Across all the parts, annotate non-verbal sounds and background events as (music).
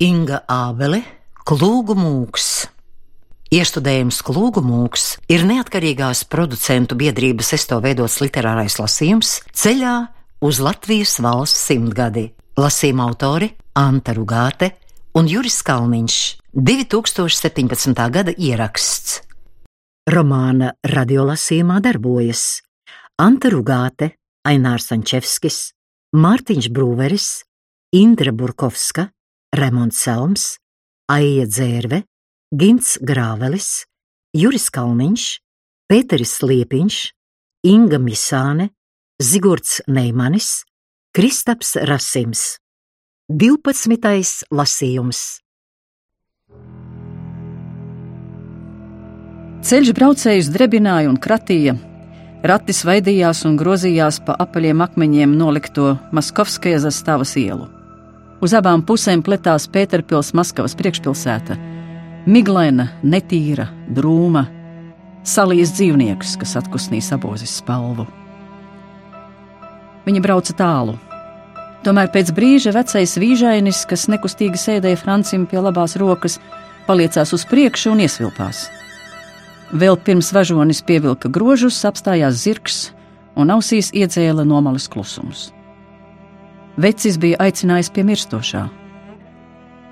Inga Ābele, Klūgu mūks. Iestudējums Klūgu mūks ir neatkarīgās producentu biedrības esto veidots literārais lasījums ceļā uz Latvijas valsts simtgadi. Lasījuma autori Anta Rugāte un Juris Kalniņš 2017. gada ieraksts. Romāna radiolasījumā darbojas Anta Rugāte, Ainārs Ančevskis, Mārtiņš Brūveris, Indra Burkovska, Remons Selms, Aija Dzērve, Gints Grāvelis, Juris Kalniņš, Pēteris Liepiņš, Inga Misāne, Zigords Neimanis, Kristaps Rasims. 12. lasījums. Ceļš braucējus drebināja un kratīja, rati svaidījās un grozījās pa apaļiem akmeņiem nolikto Maskovskaja zastāvas ielu. Uz abām pusēm pletās Pēterpils Maskavas priekšpilsēta - miglaina, netīra, drūma, salīs dzīvnieks, kas atkusnīs abozis spalvu. Viņa brauca tālu. Tomēr pēc brīža vecais vīžainis, kas nekustīgi sēdēja Francim pie labās rokas, paliecās uz priekšu un iesvilpās. Vēl pirms važonis pievilka grožus, apstājās zirgs un ausīs iedzēla nomalis klusums. Vecis bija aicinājis pie mirstošā.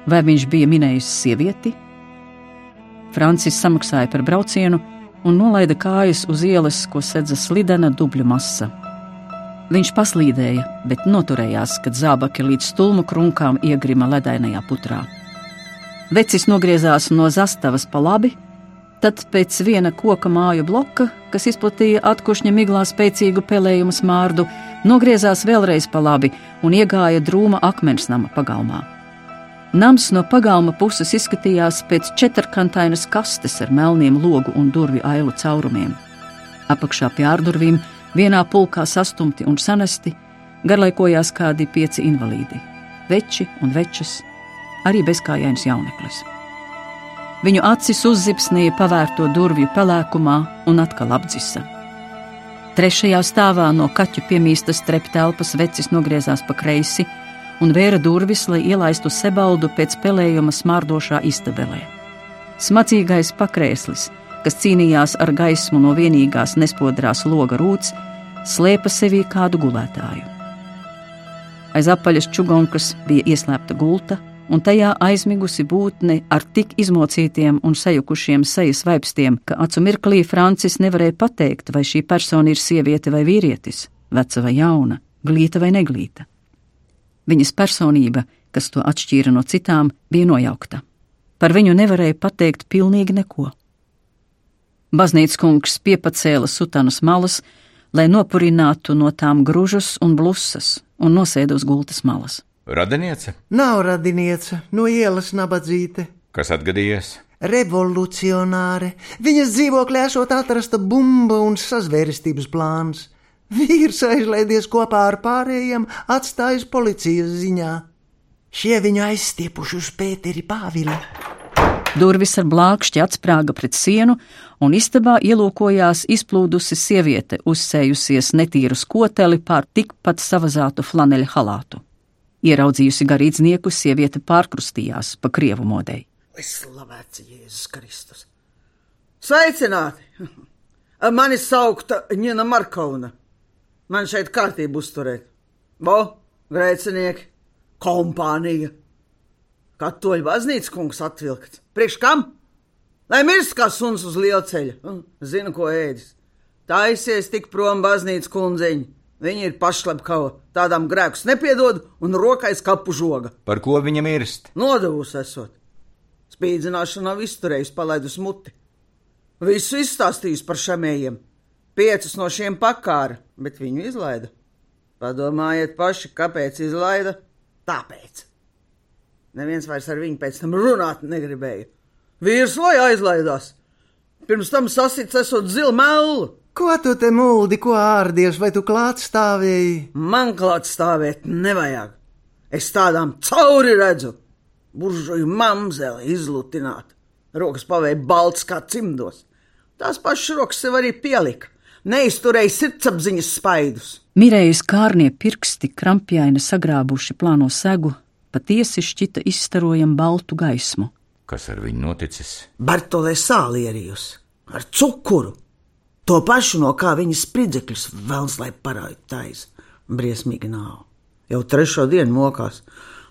Vai viņš bija minējis sievieti? Francis samaksāja par braucienu un nolaida kājas uz ielas, ko sedza slidena dubļu masa. Viņš paslīdēja, bet noturējās, kad zābaki līdz stulmu krunkām iegrima ledainajā putrā. Vecis nogriezās no zastavas pa labi, tad pēc viena koka māju bloka, kas izplatīja atkušņa miglā spēcīgu pelējumu smārdu, nogriezās vēlreiz pa labi un iegāja drūma akmensnama pagalmā. Nams no pagalma puses izskatījās pēc četrkantainas kastes ar melniem logu un durvju ailu caurumiem. Apakšā pie ārdurvīm Vienā pulkā sastumti un sanesti garlaikojās kādi pieci invalīdi, veči un večas, arī bezkājains jauneklis. Viņu acis uzzipsnīja pavērto durvju pelēkumā un atkal apdzisa. Trešajā stāvā no kaķu piemīstas treptelpas vecis nogriezās pa kreisi un vēra durvis, lai ielaistu sebaldu pēc pelējuma smārdošā istabelē. Smacīgais pakrēslis, kas cīnījās ar gaismu no vienīgās nespodrās loga rūts, slēpa sevī kādu gulētāju. Aiz apaļas čugonkas bija ieslēpta gulta, un tajā aizmigusi būtne ar tik izmocītiem un sajukušiem sejas vaipstiem, ka acu mirklī Francis nevarēja pateikt, vai šī persona ir sieviete vai vīrietis, veca vai jauna, glīta vai neglīta. Viņas personība, kas to atšķīra no citām, bija nojaukta. Par viņu nevarēja pateikt pilnīgi neko. Baznīcas kungs piepacēla sutanas malas, lai nopurinātu no tām gružus un blusas, un nosēda uz gultas malas. Radiniece? Nav radiniece, no ielas nabadzīte. Kas atgadījies? Revolucionāre. Viņas dzīvoklī esot atrasta bumba un sazvērestības plāns. Vīrs aizlaidies kopā ar pārējiem, atstājis policijas ziņā. Šie viņu aizstiepuši uz Pēteri Pāvili. Durvis ar blākšķi atsprāga pret sienu, un istabā ielūkojās izplūdusi sieviete, uzsējusies netīru skoteli pār tikpat savazātu flaneļa halātu. Ieraudzījusi garīdznieku, sieviete pārkrustījās pa krievu modei. Slavēts Jēzus Kristus! Sveicināti! (laughs) Mani saukta Ņina Markovna. Man šeit kārtību uzturēt. Bo, grēcinieki, kompānija! Katoļu baznīcas kungs atvilkts. Priekš kam? Lai mirst kā suns uz liela ceļa. Hm, zinu, ko ēdis. Taisies tik prom baznīcas kundziņa. Viņa ir pašlepkava, tādām grēkus nepiedod un rokais kapu žoga. Par ko viņa mirst? Nodevus esot. Spīdzināšana nav izturējusi palaidus muti. Visu izstāstījusi par šamējiem. Piecus no šiem pakāra, bet viņu izlaida. Padomājiet paši, kāpēc izlaida? Tāpēc. Neviens vairs ar viņu pēc tam runāt negribēja. Vīrs vai aizlaidās. Pirms tam sasits esot zilu melu. Ko tu te mūdi, ko ārdies, vai tu klāt stāvēji? Man klāt stāvēt nevajag. Es tādām cauri redzu. Buržuju mamzeli izlutināt. Rokas pavēja balts kā cimdos. Tās pašas rokas sev arī pielika. Neizturēja sirdsapziņas spaidus. Mirējas kārnie pirksti krampjaini sagrābuši plāno segu, patiesi šķita izstarojama baltu gaismu. Kas ar viņu noticis? Bartolē sālierījusi ar cukuru. To pašu, no kā viņa spridzekļus vēlas, lai parādītais. Briesmīgi nav. Jau trešo dienu mokās,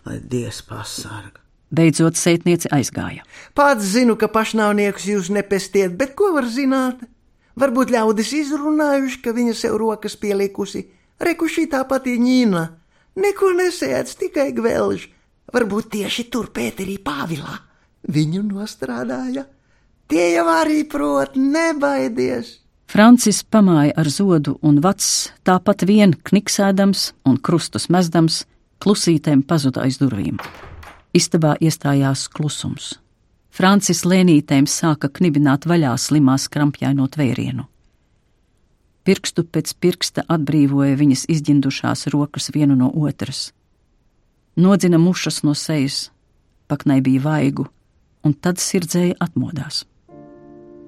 lai Dievs pasargā. Beidzot, sētniece aizgāja. Pats zinu, ka pašnāvniekus jūs nepestiet, bet ko var zināt? Varbūt ļaudis izrunājuši, ka viņa sev rokas pielikusi. Reku šī tā pati ņīna. Neko nesēdz, tikai gvelž. Varbūt tieši tur Pēterī Pāvilā. Viņu nostrādāja. Tie jau arī prot, nebaidies! Francis pamāja ar zodu, un vacs tāpat vien kniksēdams un krustus mezdams, klusītēm pazuda aiz durvīm. Istabā iestājās klusums. Francis lēnītēm sāka knibināt vaļā slimā skrampjaino tvērienu. Pirkstu pēc pirksta atbrīvoja viņas izģindušās rokas vienu no otras. Nodzina mušas no sejas, paknai bija vaigu, un tad sirdzēja atmodās.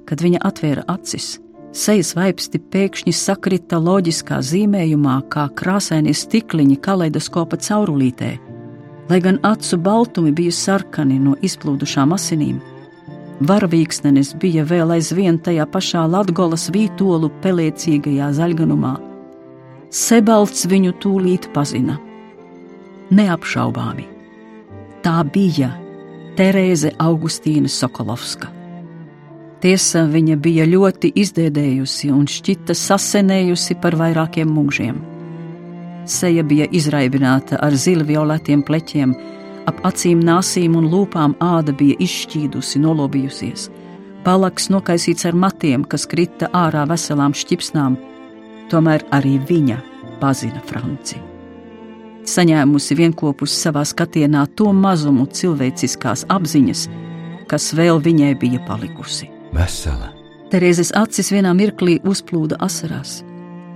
Kad viņa atvēra acis, sejas vaipsti pēkšņi sakrita loģiskā zīmējumā, kā krāsainie stikliņi kaleidoskopa caurulītē lai gan acu baltumi bija sarkani no izplūdušām asinīm. Varavīksnenis bija vēl aizvien tajā pašā Latgolas vītolu pelēcīgajā zaļganumā. Sebalts viņu tūlīt pazina. Neapšaubāmi. Tā bija Terēze Augustīna Sokolovska. Tiesa, viņa bija ļoti izdēdējusi un šķita sasenējusi par vairākiem mūžiem. Seja bija izraibināta ar zilvioletiem pleķiem, ap acīm, nāsīm un lūpām āda bija izšķīdusi, nolobījusies. Palaks nokaisīts ar matiem, kas krita ārā veselām šķipsnām, tomēr arī viņa pazina Franci. Saņēmusi vienopus savā skatienā to mazumu cilvēciskās apziņas, kas vēl viņai bija palikusi. Vesela. Terēzes acis vienā mirklī uzplūda asarās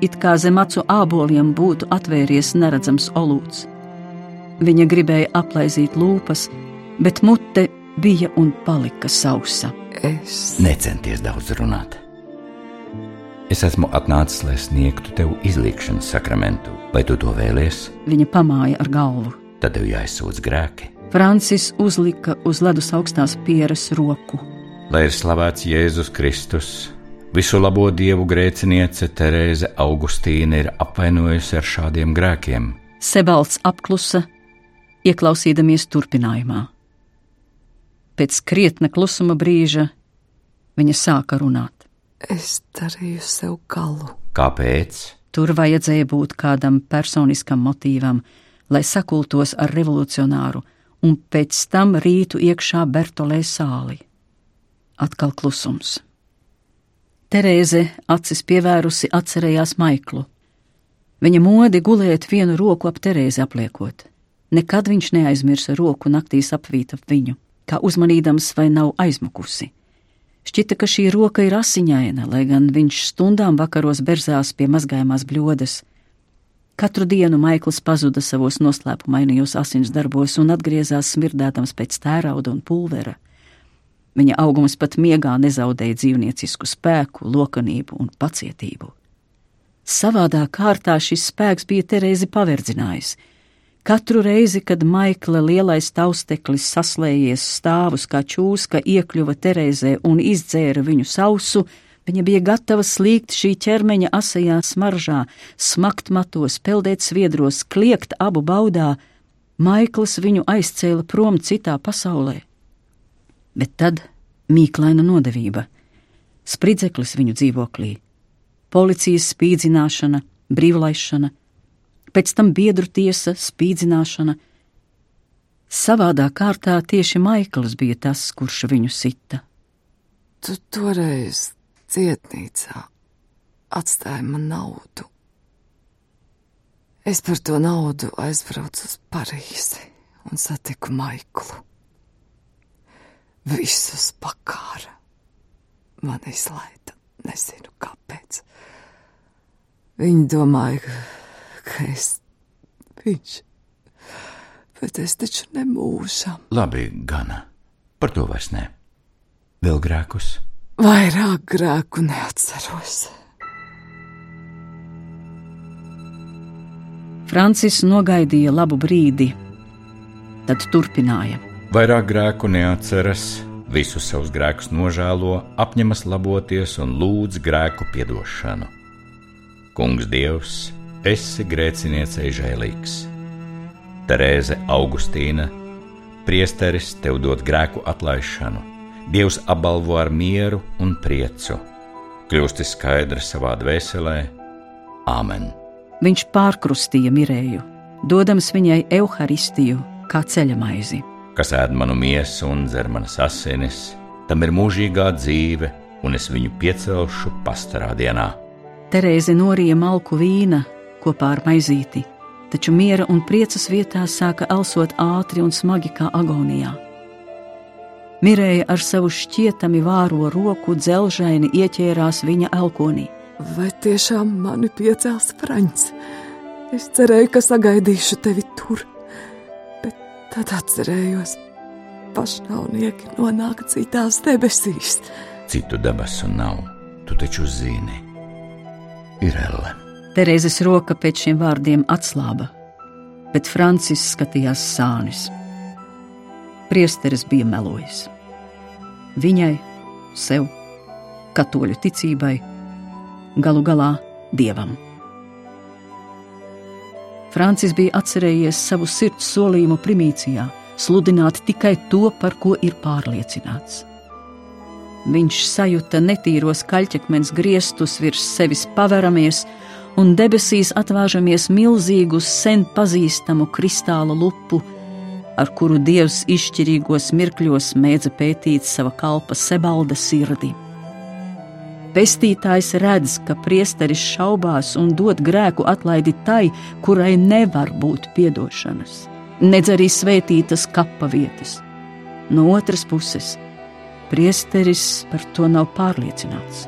it kā zem acu āboliem būtu atvēries neredzams olūts. Viņa gribēja aplaizīt lūpas, bet mute bija un palika sausa. Es Necenties daudz runāt. Es esmu atnācis, lai sniegtu tev izlīkšanas sakramentu. Vai tu to vēlies? Viņa pamāja ar galvu. Tad tev jāizsūdz grēki. Francis uzlika uz ledus augstās pieres roku. Lai ir slavēts Jēzus Kristus, Visu labo dievu grēciniece Terēze Augustīna ir apvainojusi ar šādiem grēkiem. Sebalts apklusa, ieklausīdamies turpinājumā. Pēc krietna klusuma brīža viņa sāka runāt. Es darīju sev galu. Kāpēc? Tur vajadzēja būt kādam personiskam motīvam, lai sakultos ar revolucionāru, un pēc tam rītu iekšā Bertolē sāli. Atkal klusums. Terēze, acis pievērusi, atcerējās Maiklu. Viņa modi gulēt vienu roku ap Terēzi apliekot. Nekad viņš neaizmirsa roku naktīs apvīt ap viņu, kā uzmanīdams vai nav aizmukusi. Šķita, ka šī roka ir asiņaina, lai gan viņš stundām vakaros berzās pie mazgājumās bļodas. Katru dienu Maikls pazuda savos noslēpumainajos asins darbos un atgriezās smirdēdams pēc tērauda un pulvera. Viņa augums pat miegā nezaudēja dzīvniecisku spēku, lokanību un pacietību. Savādā kārtā šis spēks bija Terēzi paverdzinājis. Katru reizi, kad Maikla lielais tausteklis saslējies stāvus kā čūska, iekļuva Terēzē un izdzēra viņu sausu, viņa bija gatava slīgt šī ķermeņa asajā smaržā, smakt matos, peldēt sviedros, kliegt abu baudā. Maikls viņu aizcēla prom citā pasaulē bet tad mīklaina nodevība, spridzeklis viņu dzīvoklī, policijas spīdzināšana, brīvlaišana, pēc tam biedru tiesa, spīdzināšana. Savādā kārtā tieši Maikls bija tas, kurš viņu sita. Tu toreiz cietnīcā atstāji man naudu. Es par to naudu aizbraucu uz Parīzi un satiku Maiklu visus pakāra. Man izlaida, nezinu kāpēc. Viņi domāja, ka es viņš, bet es taču nemūžam. Labi, gana. Par to vairs ne. Vēl grēkus? Vairāk grēku neatceros. Francis nogaidīja labu brīdi, Tad turpināja. Vairāk grēku neatceras, visus savus grēkus nožēlo, apņemas laboties un lūdz grēku piedošanu. Kungs Dievs, esi grēciniecei žēlīgs. Terēze Augustīna, priesteris tev dod grēku atlaišanu, Dievs apbalvo ar mieru un priecu. Kļūsti skaidrs savā dvēselē, Āmen! Viņš pārkrustīja mirēju, dodams viņai evaharistiju kā ceļamaizi. Kas ēd manu miesu un dzer manas asinis, tam ir mūžīgā dzīve, un es viņu piecelšu pastarā dienā. Terēze norija malku vīna kopā ar maizīti, taču miera un priecas vietā sāka elsot ātri un smagi kā agonijā. Mirēja ar savu šķietami vāro roku dzelžaini ieķērās viņa elkonī. Vai tiešām mani piecels Frančs? Es cerēju, ka sagaidīšu tevi tur, tad atcerējos, pašnāvnieki nonāk citās debesīs. Citu debesu nav, tu taču zini. Ir elle. Terēzes roka pēc šiem vārdiem atslāba, bet Francis skatījās sānis. Priesteris bija melojis. Viņai, sev, katoļu ticībai, galu galā dievam. Francis bija atcerējies savu sirds solījumu primīcijā, sludināt tikai to, par ko ir pārliecināts. Viņš sajūta netīros kaļķekmeņa griestus virs sevis paveramies, un debesīs atvāžamies milzīgu, sen pazīstamu kristāla lupu, ar kuru dievs izšķirīgos mirkļos mēdza pētīt sava kalpa sebalda sirdī. Pestītājs redz, ka priesteris šaubās un dod grēku atlaidi tai, kurai nevar būt piedošanas, nedz arī svētītas kapa vietas. No otras puses, priesteris par to nav pārliecināts.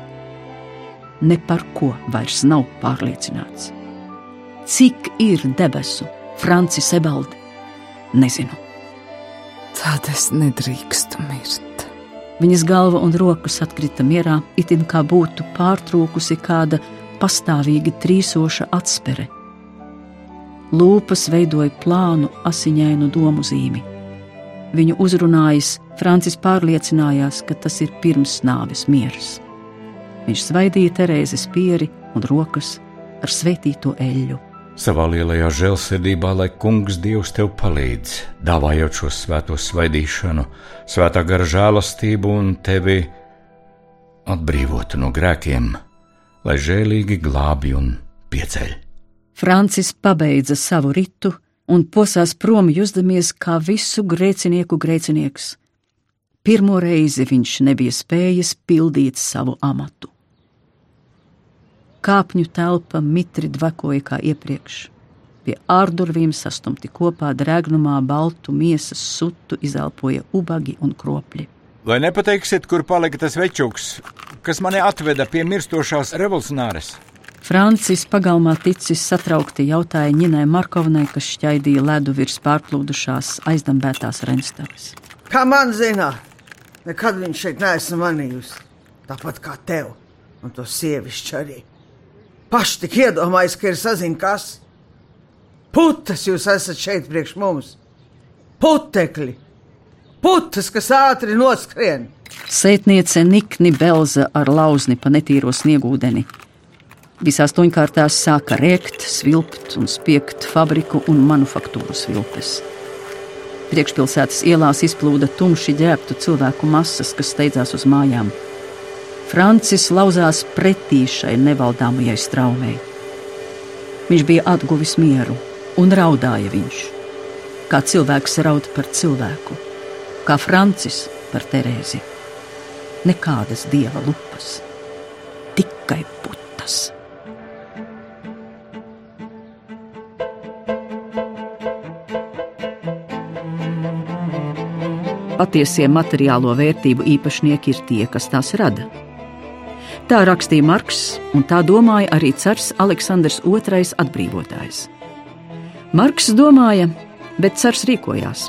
Ne par ko vairs nav pārliecināts. Cik ir debesu, Francis Ebaldi? Nezinu. Tad es nedrīkstu mirt. Viņas galva un rokas atkrita mierā, itin kā būtu pārtrūkusi kāda pastāvīgi trīsoša atspere. Lūpas veidoja plānu asiņainu domu zīmi. Viņu uzrunājis, Francis pārliecinājās, ka tas ir pirms nāves miers. Viņš svaidīja Terēzes pieri un rokas ar svētīto eļļu. Savā lielajā žēlsirdībā, lai kungs Dievs tev palīdz, dāvājot šo svēto svaidīšanu, svētā gara žēlastību un tevi atbrīvotu no grēkiem, lai žēlīgi glābi un pieceļ. Francis pabeidza savu ritu un posās prom, jusdamies kā visu grēcinieku grēcinieks. Pirmo reizi viņš nebija spējis pildīt savu amatu kāpņu telpa mitri dvakoja kā iepriekš. Pie ārdurvīm sastumti kopā drēgnumā baltu miesas sutu izelpoja ubagi un kropļi. Vai nepateiksiet, kur palika tas večuks, kas mani atveda pie mirstošās revolucionāres? Francis pagalmā ticis satraukti jautāja Ņinai Markovnai, kas šķaidīja ledu virs pārplūdušās aizdambētās renstavas. Kā man zināt, nekad viņš šeit neesmu manījusi. Tāpat kā tev un to sievišķi arī. Paši tik iedomājas, ka ir sazināts, kas. Putas jūs esat šeit priekš mums. Putekļi, putas, kas ātri noskrien. Sētniece nikni belza ar lauzni pa netīro sniegūdeni. Visās toņkārtās sāka rēkt, svilpt un spiegt fabriku un manufaktūru svilpes. Priekšpilsētas ielās izplūda tumši ģērbtu cilvēku masas, kas steidzās uz mājām. Francis lauzās pretī šai nevaldāmajai straumei. Viņš bija atguvis mieru un raudāja viņš. Kā cilvēks raud par cilvēku, kā Francis par Terēzi. Nekādas dieva lupas, tikai putas. Patiesie materiālo vērtību īpašnieki ir tie, kas tās rada. Tā rakstīja Marks, un tā domāja arī cars Aleksandrs II atbrīvotājs. Marks domāja, bet cars rīkojās.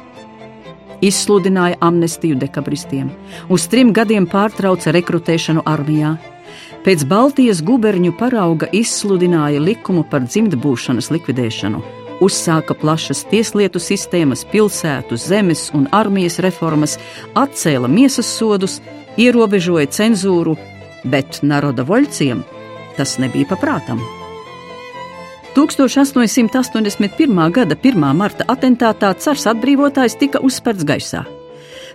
Izsludināja amnestiju dekabristiem, uz trim gadiem pārtrauca rekrutēšanu armijā, pēc Baltijas guberņu parauga izsludināja likumu par dzimtbūšanas likvidēšanu uzsāka plašas tieslietu sistēmas, pilsētu, zemes un armijas reformas, atcēla miesas sodus, ierobežoja cenzūru, bet naroda voļciem tas nebija paprātam. 1881. gada 1. marta atentātā cars atbrīvotājs tika uzspērts gaisā.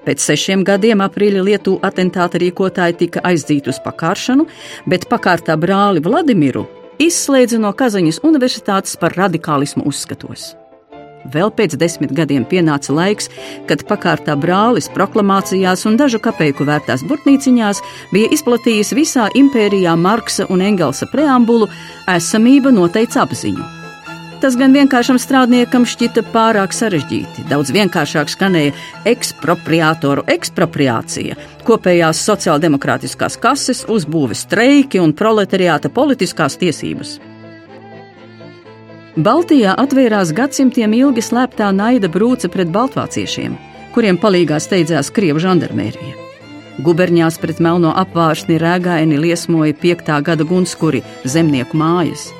Pēc sešiem gadiem aprīļa Lietuvu atentāta rīkotāji tika aizdzīti uz pakāršanu, bet pakārtā brāli Vladimiru izslēdza no Kazaņas universitātes par radikālismu uzskatos. Vēl pēc desmit gadiem pienāca laiks, kad pakārtā brālis proklamācijās un dažu kapeiku vērtās burtnīciņās bija izplatījis visā impērijā Marksa un Engelsa preambulu esamība noteica apziņu. Tas gan vienkāršam strādniekam šķita pārāk sarežģīti. Daudz vienkāršāk skanēja ekspropriātoru ekspropriācija, kopējās sociāldemokrātiskās kases, uzbūves streiki un proletariāta politiskās tiesības. Baltijā atvērās gadsimtiem ilgi slēptā naida brūce pret baltvāciešiem, kuriem palīgā steidzās Krievu žandarmērija. Guberņās pret melno apvārsni rēgaini liesmoja piektā gada gunskuri zemnieku mājas.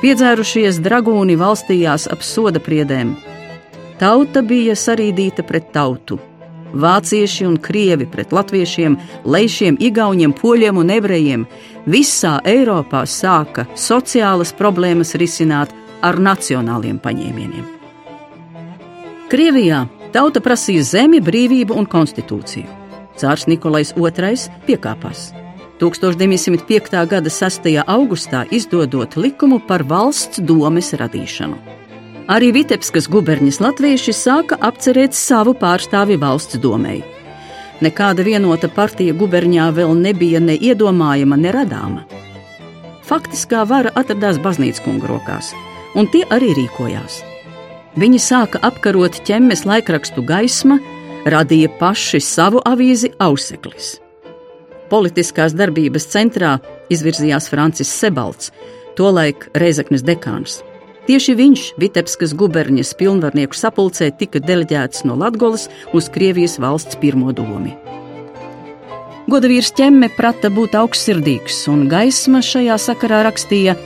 Piedzērušies dragūni valstījās ap soda priedēm. Tauta bija sarīdīta pret tautu. Vācieši un krievi pret latviešiem, leišiem, igauniem, poļiem un ebrejiem visā Eiropā sāka sociālas problēmas risināt ar nacionāliem paņēmieniem. Krievijā tauta prasīja zemi, brīvību un konstitūciju. Cārs Nikolais II piekāpās. 1905. gada 6. augustā izdodot likumu par valsts domes radīšanu. Arī Vitebskas guberņas latvieši sāka apcerēt savu pārstāvi valsts domēji. Nekāda vienota partija guberņā vēl nebija ne iedomājama, ne radāma. Faktiskā vara atradās baznīcas kungu rokās, un tie arī rīkojās. Viņi sāka apkarot ķemmes laikrakstu gaisma, radīja paši savu avīzi Auseklis politiskās darbības centrā izvirzījās Francis Sebalts, tolaik Reizeknes dekāns. Tieši viņš Vitebskas guberņas pilnvarnieku sapulcē tika deleģēts no Latgolas uz Krievijas valsts pirmo domu. Godavīrs ķemme prata būt augstsirdīgs, un gaisma šajā sakarā rakstīja: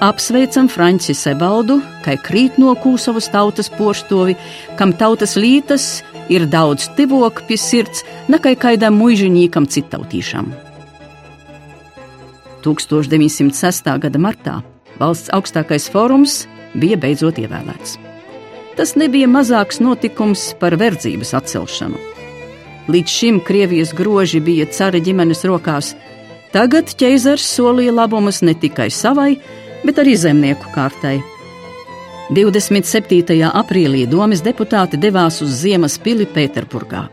Apsveicam Franci Sebaldu, kai krīt no Kūsovas tautas poštovi, kam tautas lītas ir daudz tivok pie sirds, nekā kādam muižinīkam citautīšam. 1906. gada martā valsts augstākais fórums bija beidzot ievēlēts. Tas nebija mazāks notikums par verdzības atcelšanu. Līdz šim Krievijas groži bija cara ģimenes rokās, tagad ķeizars solīja labumus ne tikai savai, bet arī zemnieku kārtai. 27. aprīlī domas deputāti devās uz Ziemas pili Pēterburgā.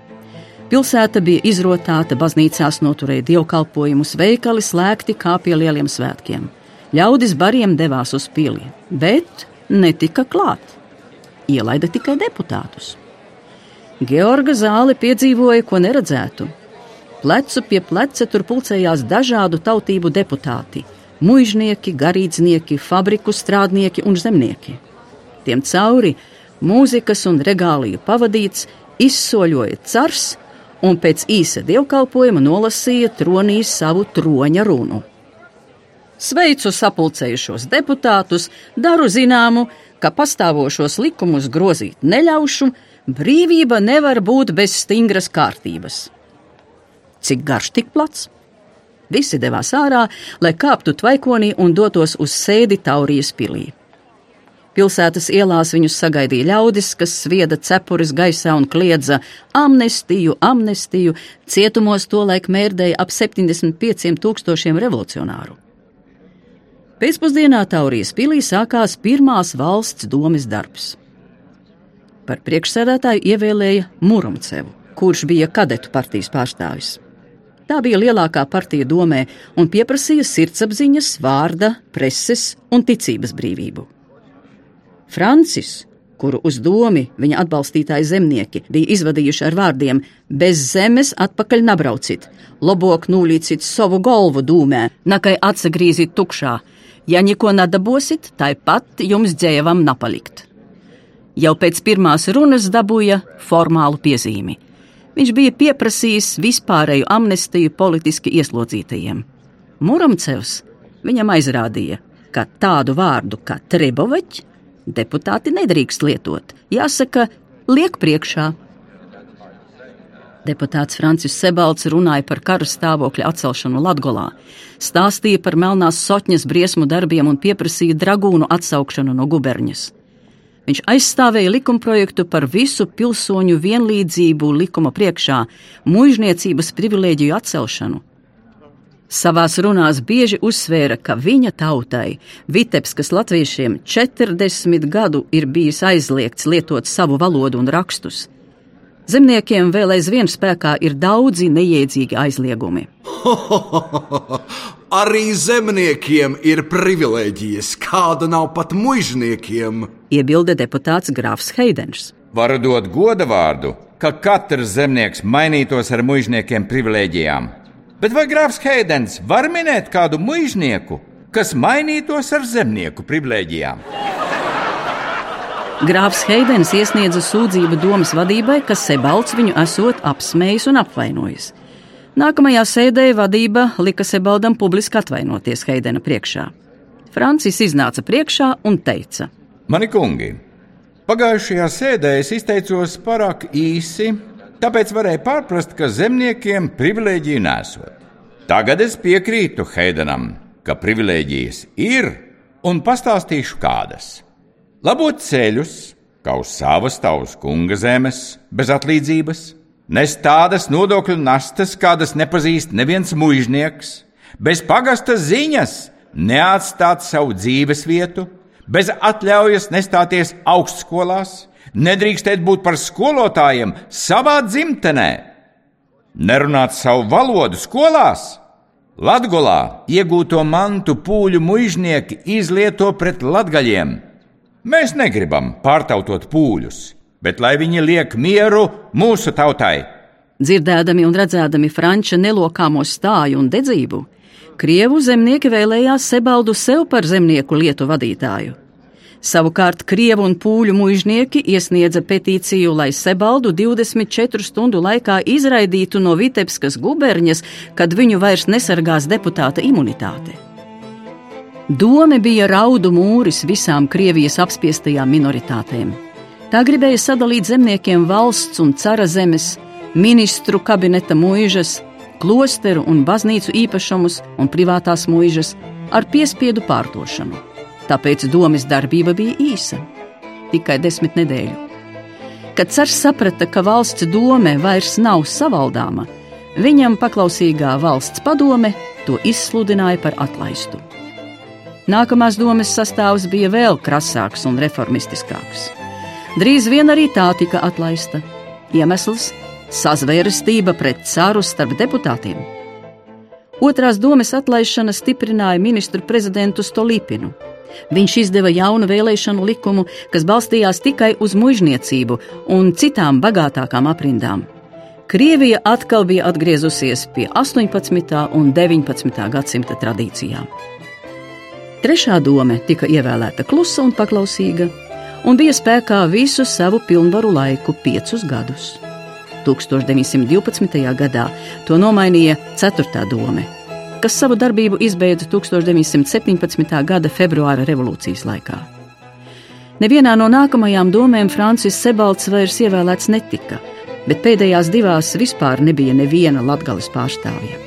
Pilsēta bija izrotāta, baznīcās noturēja dievkalpojumus, veikali slēgti kā pie lieliem svētkiem. Ļaudis bariem devās uz pili, bet netika klāt. Ielaida tikai deputātus. Georga zāle piedzīvoja ko neredzētu. Plecu pie pleca tur pulcējās dažādu tautību deputāti - muiznieki, garīdznieki, fabriku strādnieki un zemnieki tiem cauri, mūzikas un regāliju pavadīts, izsoļoja cars un pēc īsa dievkalpojuma nolasīja tronīs savu troņa runu. Sveicu sapulcējušos deputātus, daru zināmu, ka pastāvošos likumus grozīt neļaušu, brīvība nevar būt bez stingras kārtības. Cik garš, tik plats? Visi devās ārā, lai kāptu tvaikonī un dotos uz sēdi Taurijas pilī. Pilsētas ielās viņus sagaidīja ļaudis, kas svieda cepures gaisā un kliedza amnestiju, amnestiju. Cietumos tolaik mērdēja ap 75 tūkstošiem revolucionāru. Pēcpusdienā Taurijas pilī sākās pirmās valsts domes darbs. Par priekšsēdētāju ievēlēja Murumcevu, kurš bija kadetu partijas pārstāvis. Tā bija lielākā partija domē un pieprasīja sirdsapziņas, vārda, preses un ticības brīvību. Francis, kuru uz domi viņa atbalstītāji zemnieki bija izvadījuši ar vārdiem: Bez zemes atpakaļ nebraucit, labāk nūlīcit savu galvu dūmē, nakai atsagrīzit tukšā. Ja neko nedabosit, tāpat jums dzēvam napalikt. Jau pēc pirmās runas dabūja formālu piezīmi. Viņš bija pieprasījis vispārēju amnestiju politiski ieslodzītajiem. Muramcevs viņam aizrādīja, ka tādu vārdu kā Treboveķis deputāti nedrīkst lietot. Jāsaka, liek priekšā. Deputāts Francis Sebalds runāja par kara stāvokļa atcelšanu Latgolā, stāstīja par melnās sotņas briesmu darbiem un pieprasīja dragūnu atsaukšanu no guberņas. Viņš aizstāvēja likumprojektu par visu pilsoņu vienlīdzību likuma priekšā, mužniecības privilēģiju atcelšanu. Savās runās bieži uzsvēra, ka viņa tautai, Vitebskas latviešiem, 40 gadu ir bijis aizliegts lietot savu valodu un rakstus. Zemniekiem vēl aizvien spēkā ir daudzi neiedzīgi aizliegumi. (laughs) Arī zemniekiem ir privilēģijas, kāda nav pat mužniekiem. Iebilda deputāts Grāfs Heidens. Varu dot goda vārdu, ka katrs zemnieks mainītos ar mužniekiem privilēģijām. Bet vai Grāfs Heidens var minēt kādu mužnieku, kas mainītos ar zemnieku privilēģijām? Grāfs Heidens iesniedza sūdzību domas vadībai, ka Sebalds viņu esot apsmējis un apvainojis. Nākamajā sēdē vadība lika Sebaldam publiski atvainoties Heidena priekšā. Francis iznāca priekšā un teica: Mani kungi, pagājušajā sēdē es izteicos pārāk īsi, tāpēc varēju pārprast, ka zemniekiem privilēģiju nesot. Tagad es piekrītu Heidenam, ka privilēģijas ir un pastāstīšu kādas labot ceļus, kā uz savas tautas kunga zemes, bez atlīdzības, nes tādas nodokļu nastas, kādas nepazīst neviens mužnieks, bez pagasta ziņas, neatstāt savu dzīves vietu, bez atļaujas nestāties augstskolās, nedrīkstēt būt par skolotājiem savā dzimtenē, nerunāt savu valodu skolās. Latgolā iegūto mantu pūļu mužnieki izlieto pret latgaļiem, Mēs negribam pārtautot pūļus, bet lai viņi liek mieru mūsu tautai. Dzirdēdami un redzēdami franča nelokāmo stāju un dedzību, Krievu zemnieki vēlējās Sebaldu sev par zemnieku lietu vadītāju. Savukārt Krievu un Pūļu mužnieki iesniedza petīciju, lai Sebaldu 24 stundu laikā izraidītu no Vitebskas guberņas, kad viņu vairs nesargās deputāta imunitāte. Dome bija raudu mūris visām Krievijas apspiestajām minoritātēm. Tā gribēja sadalīt zemniekiem valsts un cara zemes, ministru kabineta mūžas, klosteru un baznīcu īpašumus un privātās mūžas ar piespiedu pārdošanu. Tāpēc domas darbība bija īsa - tikai desmit nedēļu. Kad cars saprata, ka valsts dome vairs nav savaldāma, viņam paklausīgā valsts padome to izsludināja par atlaistu. Nākamās domas sastāvs bija vēl krasāks un reformistiskāks. Drīz vien arī tā tika atlaista. Iemesls - sazvērestība pret caru starp deputātiem. Otrās domas atlaišana stiprināja ministru prezidentu Stolīpinu. Viņš izdeva jaunu vēlēšanu likumu, kas balstījās tikai uz mužniecību un citām bagātākām aprindām. Krievija atkal bija atgriezusies pie 18. un 19. gadsimta tradīcijām. Trešā doma tika ievēlēta klusa un paklausīga, un bija spēkā visu savu pilnvaru laiku - piecus gadus. 1912. gadā to nomainīja Ceturtā doma, kas savu darbību izbeidza 1917. gada februāra revolūcijas laikā. Nevienā no nākamajām domēm Francis Sebalds vairs ievēlēts netika, bet pēdējās divās vispār nebija neviena latgales pārstāvja.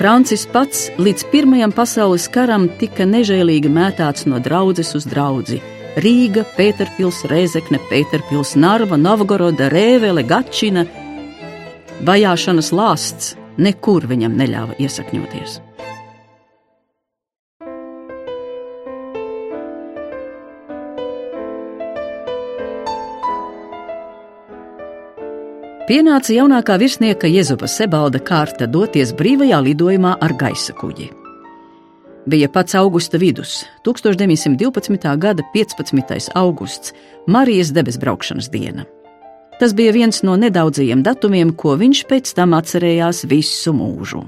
Francis pats līdz Pirmajam pasaules karam tika nežēlīgi mētāts no draudzes uz draugu. Rīga, Pēterpils, Rēzekne, Pēterpils, Narva, Novgoroda, Rēvele, Gačina. Vajāšanas lāsts nekur viņam neļāva iesakņoties. Pienāca jaunākā virsnieka Jezupa Sebalda kārta doties brīvajā lidojumā ar gaisa kuģi. Bija pats augusta vidus, 1912. gada 15. augusts, Marijas debesbraukšanas diena. Tas bija viens no nedaudzajiem datumiem, ko viņš pēc tam atcerējās visu mūžu.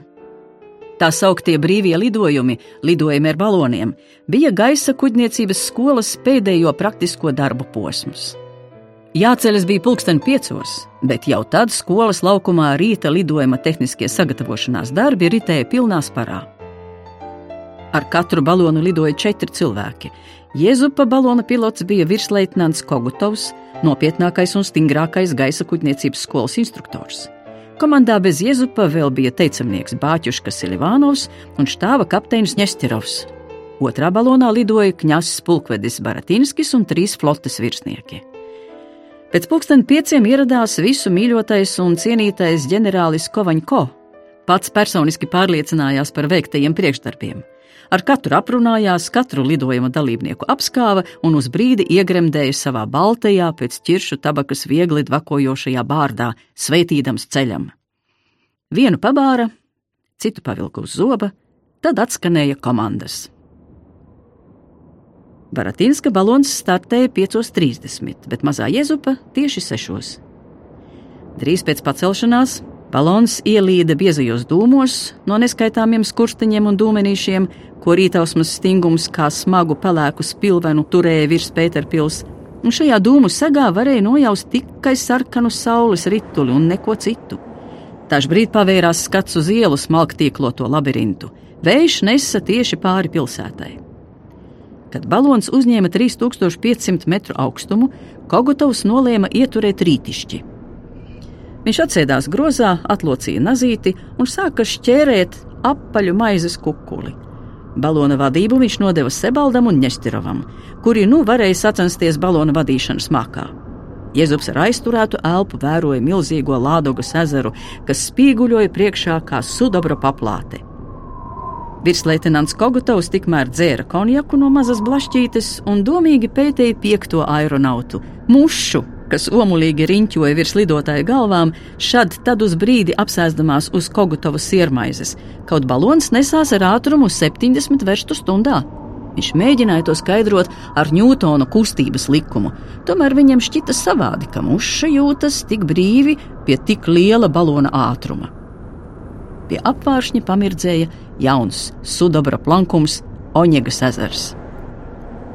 Tā sauktie brīvie lidojumi, lidojumi ar baloniem, bija gaisa kuģniecības skolas pēdējo praktisko darbu posms. Jāceļas bija pulksten piecos, bet jau tad skolas laukumā rīta lidojuma tehniskie sagatavošanās darbi ritēja pilnā sparā. Ar katru balonu lidoja četri cilvēki. Jēzupa balona pilots bija virsleitnants Kogutovs, nopietnākais un stingrākais gaisa kuģniecības skolas instruktors. Komandā bez Jēzupa vēl bija teicamnieks Bāķuškas Silivānovs un štāva kapteinis Ņestirovs. Otrā balonā lidoja Kņasis pulkvedis Baratinskis un trīs flotes virsnieki. Pēc pulksten pieciem ieradās visu mīļotais un cienītais ģenerālis Kovaņko. Pats personiski pārliecinājās par veiktajiem priekšdarbiem. Ar katru aprunājās, katru lidojuma dalībnieku apskāva un uz brīdi iegremdēja savā baltajā, pēc ķiršu tabakas viegli dvakojošajā bārdā, sveitīdams ceļam. Vienu pabāra, citu pavilka uz zoba, tad atskanēja komandas. Baratinska balons startēja 5.30, bet mazā jezupa tieši 6. Drīz pēc pacelšanās balons ielīda biezajos dūmos no neskaitāmiem skursteņiem un dūmenīšiem, ko rītausmas stingums kā smagu pelēku spilvenu turēja virs Pēterpils, un šajā dūmu segā varēja nojaust tikai sarkanu saules rituli un neko citu. Dažbrīd pavērās skats uz ielu smalktīkloto labirintu. Vējš nesa tieši pāri pilsētai. Kad balons uzņēma 3500 metru augstumu, Kogotovs nolēma ieturēt rītišķi. Viņš atsēdās grozā, atlocīja nazīti un sāka šķērēt apaļu maizes kukuli. Balona vadību viņš nodeva Sebaldam un Ņestirovam, kuri nu varēja sacensties balona vadīšanas makā. Jēzus ar aizturētu elpu vēroja milzīgo Lādogas ezeru, kas spīguļoja priekšā kā sudobra paplāte. Virsleitnants Kogotovs tikmēr dzēra konjaku no mazas blašķītes un domīgi pētīja piekto aeronautu - mušu, kas omulīgi riņķoja virs lidotāja galvām, šad tad uz brīdi apsēsdamās uz Kogutovas siermaizes, kaut balons nesās ar ātrumu 70 verstu stundā. Viņš mēģināja to skaidrot ar Ņūtona kustības likumu, tomēr viņam šķita savādi, ka muša jūtas tik brīvi pie tik liela balona ātruma. Pie apvāršņa pamirdzēja jauns sudabra plankums Oņegas ezers.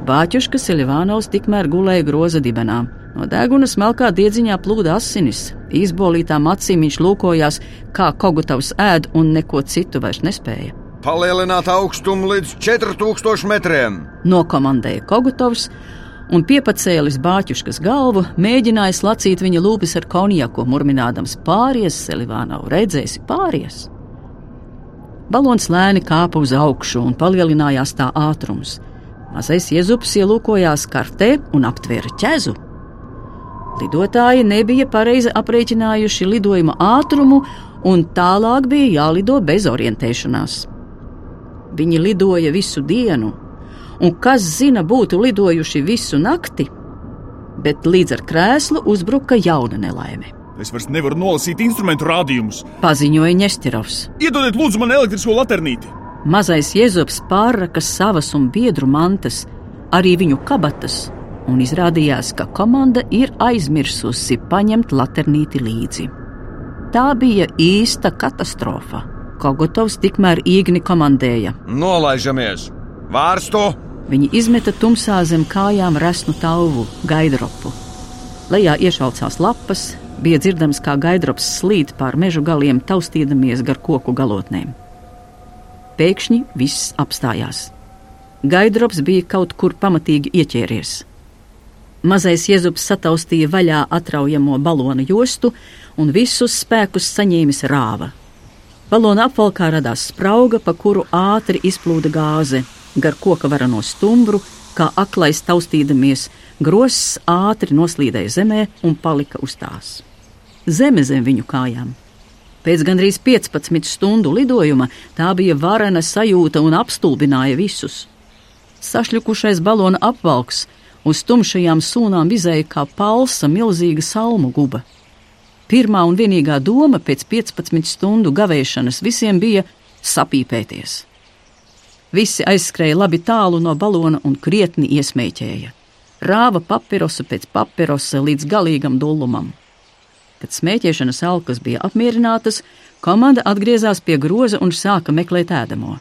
Bāķuška Silivānovs tikmēr gulēja groza dibenā. No deguna smalkā diedziņā plūda asinis. Izbolītām acīm viņš lūkojās, kā Kogutavs ēd un neko citu vairs nespēja. Palielināt augstumu līdz 4000 metriem! Nokomandēja Kogutovs un piepacēlis bāķuškas galvu, mēģināja slacīt viņa lūpes ar konjaku, murminādams pāries, Selivānau redzēsi pāries. Balons lēni kāpa uz augšu un palielinājās tā ātrums. Mazais iezups ielūkojās kartē un aptvēra ķezu. Lidotāji nebija pareizi aprēķinājuši lidojuma ātrumu, un tālāk bija jālido bez orientēšanās. Viņi lidoja visu dienu, un kas zina, būtu lidojuši visu nakti, bet līdz ar krēslu uzbruka jauna nelaime. Es vairs nevaru nolasīt instrumentu rādījumus. Paziņoja Ņestirovs. Iedodiet, lūdzu, man elektrisko laternīti! Mazais Jēzus pārraka savas un biedru mantas, arī viņu kabatas un izrādījās, ka komanda ir aizmirsusi paņemt laternīti līdzi. Tā bija īsta katastrofa. Kogotovs tikmēr īgni komandēja: Nolaižamies! Vārstu! Viņi izmeta tumsā zem kājām resnu tauvu, gaidropu. Lejā iešaucās lapas, bija dzirdams, kā gaidrops slīd pār mežu galiem, taustīdamies gar koku galotnēm. Pēkšņi viss apstājās. Gaidrops bija kaut kur pamatīgi ieķēries. Mazais Jēzus sataustīja vaļā atraujamo balona jostu un visus spēkus saņēmis rāva. Balona apvalkā radās sprauga, pa kuru ātri izplūda gāze, gar koka varano stumbru, kā aklais taustīdamies, gross ātri noslīdēja zemē un palika uz tās. Zeme zem viņu kājām. Pēc gandrīz 15 stundu lidojuma tā bija varena sajūta un apstulbināja visus. Sašļukušais balona apvalks Uz tumšajām sūnām izēja kā palsa milzīga salmu guba. Pirmā un vienīgā doma pēc 15 stundu gavēšanas visiem bija sapīpēties. Visi aizskrēja labi tālu no balona un krietni iesmēķēja. Rāva papirosu pēc papirosa līdz galīgam dullumam. Kad smēķēšanas alkas bija apmierinātas, komanda atgriezās pie groza un sāka meklēt ēdamo.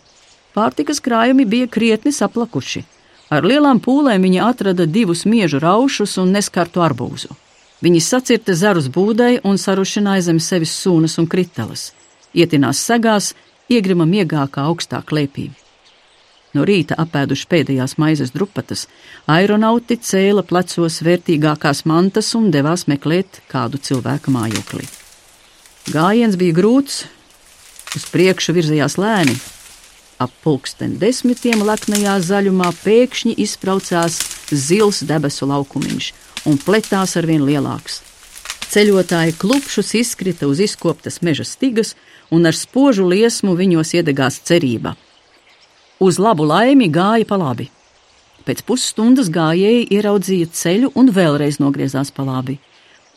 Pārtikas krājumi bija krietni saplakuši. Ar lielām pūlēm viņi atrada divus miežu raušus un neskartu arbūzu. Viņi sacirta zarus būdai un sarušināja zem sevis sūnas un kriteles. Ietinās segās, iegrima miegā kā augstā klēpī. No rīta apēduši pēdējās maizes drupatas, aeronauti cēla plecos vērtīgākās mantas un devās meklēt kādu cilvēku mājokli. Gājiens bija grūts, uz priekšu virzījās lēni. Ap pulksten desmitiem leknajā zaļumā pēkšņi izbraucās zils debesu laukumiņš un pletās arvien lielāks. Ceļotāji klupšus izkrita uz izkoptas meža stigas, un ar spožu liesmu viņos iedegās cerība. Uz labu laimi gāja pa labi. Pēc pusstundas gājēji ieraudzīja ceļu un vēlreiz nogriezās pa labi.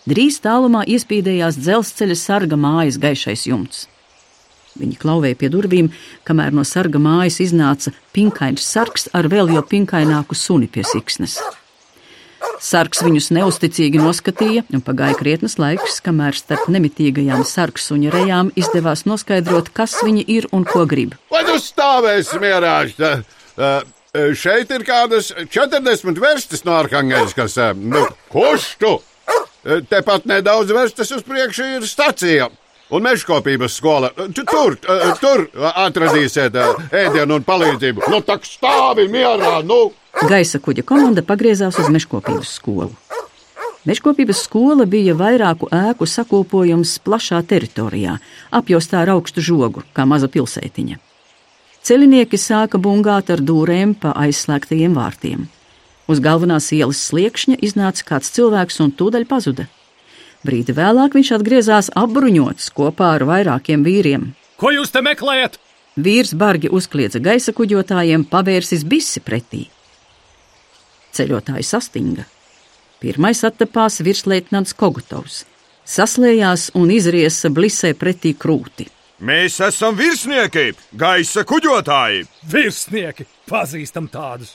Drīz tālumā iespīdējās dzelzceļa sarga mājas gaišais jumts. Viņi klauvēja pie durvīm, kamēr no sarga mājas iznāca pinkains sargs ar vēl jau pinkaināku suni pie siksnes. Sargs viņus neusticīgi noskatīja, un pagāja krietnes laiks, kamēr starp nemitīgajām sarksuņa rejām izdevās noskaidrot, kas viņi ir un ko grib. Vai tu stāvēsi mierā? Šeit ir kādas 40 verstas no Arhangelskas. Nu, kurš tu? Tepat nedaudz verstas uz priekšu ir stacija. Un mežkopības skola. Tur, tur atradīsiet ēdienu un palīdzību. Nu, tak stāvi mierā, nu! Gaisa kuģa komanda pagriezās uz mežkopības skolu. Mežkopības skola bija vairāku ēku sakopojums plašā teritorijā, apjostā ar augstu žogu, kā maza pilsētiņa. Celinieki sāka bungāt ar dūrēm pa aizslēgtajiem vārtiem. Uz galvenās ielas sliekšņa iznāca kāds cilvēks un tūdaļ pazuda. Brīdi vēlāk viņš atgriezās apbruņots kopā ar vairākiem vīriem. Ko jūs te meklējat? Vīrs bargi uzkliedza gaisa kuģotājiem, pavērsis bisi pretī. Ceļotāji sastinga. Pirmais attapās virsleitnants Kogutovs. Saslējās un izriesa blisē pretī krūti. Mēs esam virsnieki, gaisa kuģotāji. Virsnieki, pazīstam tādus.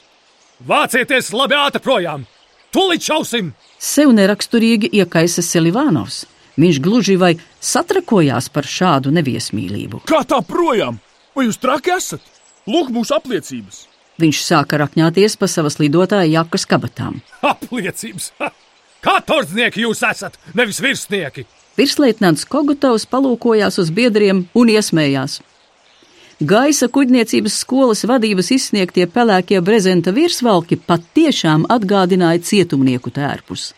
Vācieties labi ātri projām! Tūlīt šausim! Sev neraksturīgi iekaisa Selivānovs. Viņš gluži vai satrakojās par šādu neviesmīlību. Kā tā projām? Vai jūs traki esat? Lūk, mūsu apliecības! Viņš sāka rakņāties pa savas lidotāja jakas kabatām. Apliecības! Ha! Kā tordznieki jūs esat, nevis virsnieki! Virsleitnants Kogutovs palūkojās uz biedriem un iesmējās. Gaisa kuģniecības skolas vadības izsniegtie pelēkie brezenta virsvalki patiešām atgādināja cietumnieku tērpus.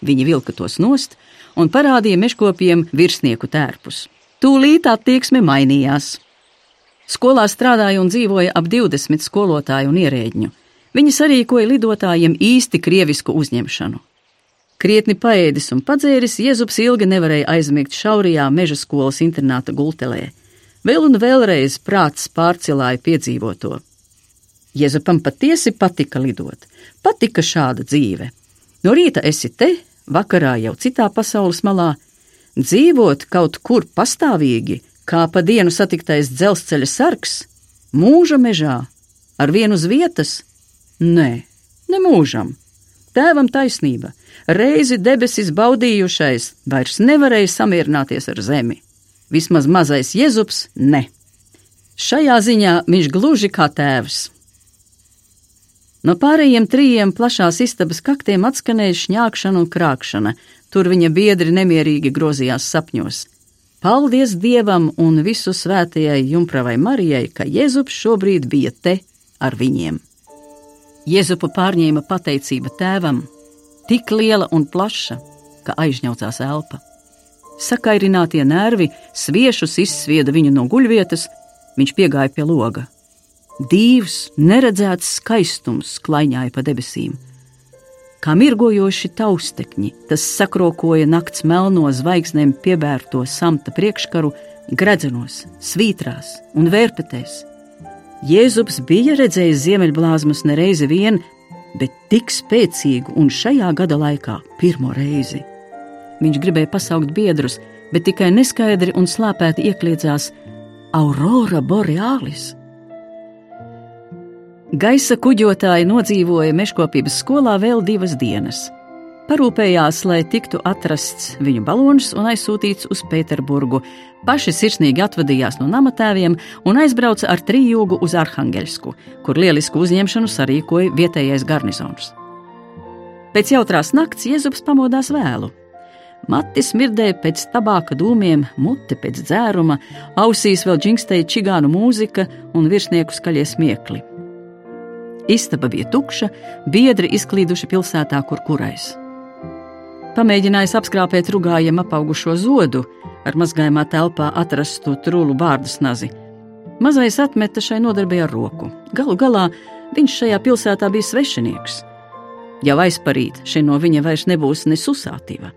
Viņi vilka tos nost un parādīja meškopiem virsnieku tērpus. Tūlīt attieksme mainījās. Skolā strādāja un dzīvoja ap 20 skolotāju un ierēģņu. Viņi sarīkoja lidotājiem īsti krievisku uzņemšanu. Krietni paēdis un padzēris, Jēzus ilgi nevarēja aizmigt šaurajā meža skolas internāta gultelē. Vēl un vēlreiz prāts pārcilāja piedzīvoto. Jēzupam patiesi patika lidot, patika šāda dzīve. No rīta esi te, vakarā jau citā pasaules malā, dzīvot kaut kur pastāvīgi, kā pa dienu satiktais dzelzceļa sargs, mūža mežā, ar vienu uz vietas? Nē, ne mūžam. Tēvam taisnība, reizi debesis baudījušais, vairs nevarēja samierināties ar zemi. Vismaz mazais Jēzus ne. Šajā ziņā viņš gluži kā tēvs. No pārējiem trījiem plašās istabas kaktiem atskanēja šņākšana un krākšana, tur viņa biedri nemierīgi grozījās sapņos. Paldies Dievam un visu svētajai Jumpravai Marijai, ka Jēzus šobrīd bija te ar viņiem. Jēzupu pārņēma pateicība tēvam, tik liela un plaša, ka aizņaucās elpa sakairinātie nervi sviešus izsvieda viņu no guļvietas, viņš piegāja pie loga. Dīvs, neredzēts skaistums klaiņāja pa debesīm. Kā mirgojoši taustekņi, tas sakrokoja nakts melno zvaigznēm piebērto samta priekškaru, gredzenos, svītrās un vērpetēs. Jēzus bija redzējis ziemeļblāzmas nereizi vien, bet tik spēcīgu un šajā gada laikā pirmo reizi. Viņš gribēja pasaukt biedrus, bet tikai neskaidri un slāpēti iekļiedzās Aurora Borealis. Gaisa kuģotāji nodzīvoja mežkopības skolā vēl divas dienas. Parūpējās, lai tiktu atrasts viņu balons un aizsūtīts uz Pēterburgu. Paši sirsnīgi atvadījās no namatēviem un aizbrauca ar trijūgu uz Arhangelsku, kur lielisku uzņemšanu sarīkoja vietējais garnizons. Pēc jautrās nakts Jēzus pamodās vēlu. Mati smirdēja pēc tabāka dūmiem, mute pēc dzēruma, ausīs vēl džingstēja čigānu mūzika un virsnieku skaļie smiekli. Istaba bija tukša, biedri izklīduši pilsētā, kur kurais. Pamēģinājis apskrāpēt rugājiem apaugušo zodu, ar mazgājumā telpā atrastu trūlu bārdas nazi. Mazais atmeta šai nodarbei ar roku. Galu galā viņš šajā pilsētā bija svešinieks. Jau aizparīt, šī no viņa vairs nebūs ne susātīva.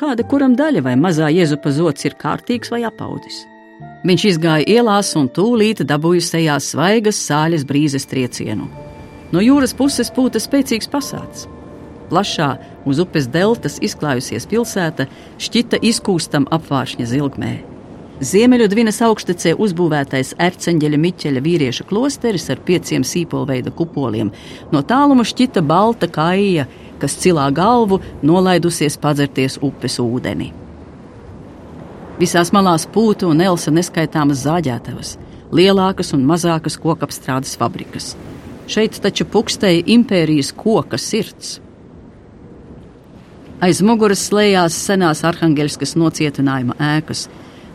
Kāda kuram daļa vai mazā jēzupa zots ir kārtīgs vai apaudis? Viņš izgāja ielās un tūlīt dabūja sejā svaigas sāļas brīzes triecienu. No jūras puses pūta spēcīgs pasāts. Plašā, uz upes deltas izklājusies pilsēta šķita izkūstam apvāršņa zilgmē. Ziemeļudvinas augštecē uzbūvētais erceņģeļa Miķeļa vīrieša klosteris ar pieciem sīpolveida kupoliem no tāluma šķita balta kaija, kas cilā galvu nolaidusies padzerties upes ūdeni. Visās malās pūta un elsa neskaitāmas zāģētavas, lielākas un mazākas kokapstrādes fabrikas. Šeit taču pukstēja impērijas koka sirds. Aiz muguras slēdzās senās arhangelskas nocietinājuma ēkas,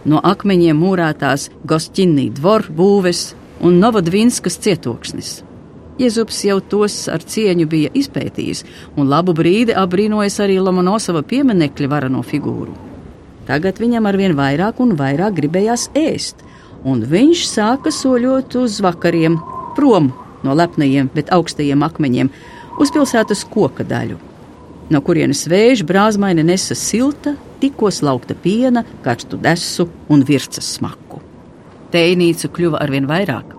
no akmeņiem mūrētās Gostinī dvoru būves un Novadvinskas cietoksnis. Jēzus jau tos ar cieņu bija izpētījis, un labu brīdi apbrīnojas arī Lomonosova pieminekļa varano figūru. Tagad viņam arvien vairāk un vairāk gribējās ēst, un viņš sāka soļot uz vakariem, prom no lepnajiem, bet augstajiem akmeņiem, uz pilsētas koka daļu, no kurienes vēž brāzmaini nesa silta, tikko slaukta piena, karstu desu un virces smaku. Teinīcu kļuva arvien vairāk.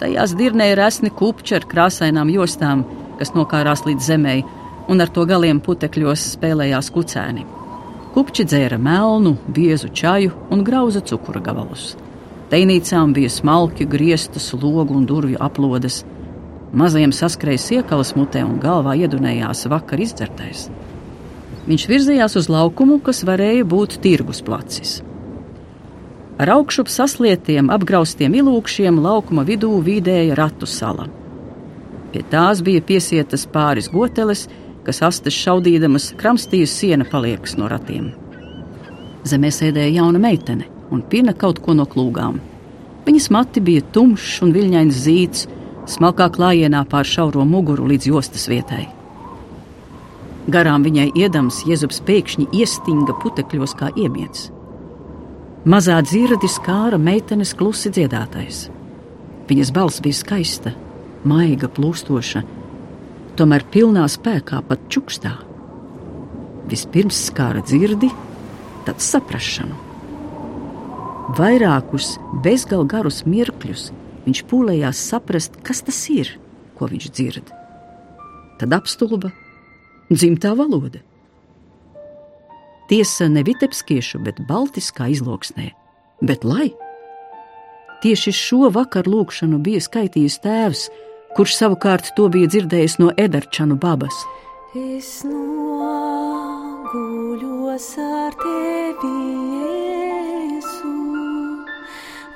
Tajās dirnēja resni kupči ar krāsainām jostām, kas nokārās līdz zemē, un ar to galiem putekļos spēlējās kucēni. Kupči dzēra melnu, biezu čaju un grauza cukura gabalus. Teinīcām bija smalki, grieztas, logu un durvju aplodes. Mazajam saskrēja siekalas mutē un galvā iedunējās vakar izdzertais. Viņš virzījās uz laukumu, kas varēja būt tirgus placis. Ar augšup saslietiem, apgraustiem ilūkšiem laukuma vidū vīdēja ratu sala. Pie tās bija piesietas pāris goteles, kas astes šaudīdamas kramstīja siena paliekas no ratiem. Zemē sēdēja jauna meitene un pina kaut ko no klūgām. Viņas mati bija tumšs un viļņains zīts, smalkā klājienā pār šauro muguru līdz jostas vietai. Garām viņai iedams Jēzus pēkšņi iestinga putekļos kā iemiets. Mazā dzirdi skāra meitenes klusi dziedātais. Viņas balss bija skaista, maiga, plūstoša, tomēr pilnā spēkā pat čukstā. Vispirms skāra dzirdi, tad saprašanu. Vairākus bezgalīgi garus mirkļus viņš pūlējās saprast, kas tas ir, ko viņš dzird. Tad apstulba dzimtā valoda. Tiesa ne vitebskiešu, bet baltiskā izloksnē, bet lai. Tieši šo vakaru lūkšanu bija skaitījis tēvs, kurš savukārt to bija dzirdējis no Edarčanu babas. Es noguļos ar tevi, Jēzu,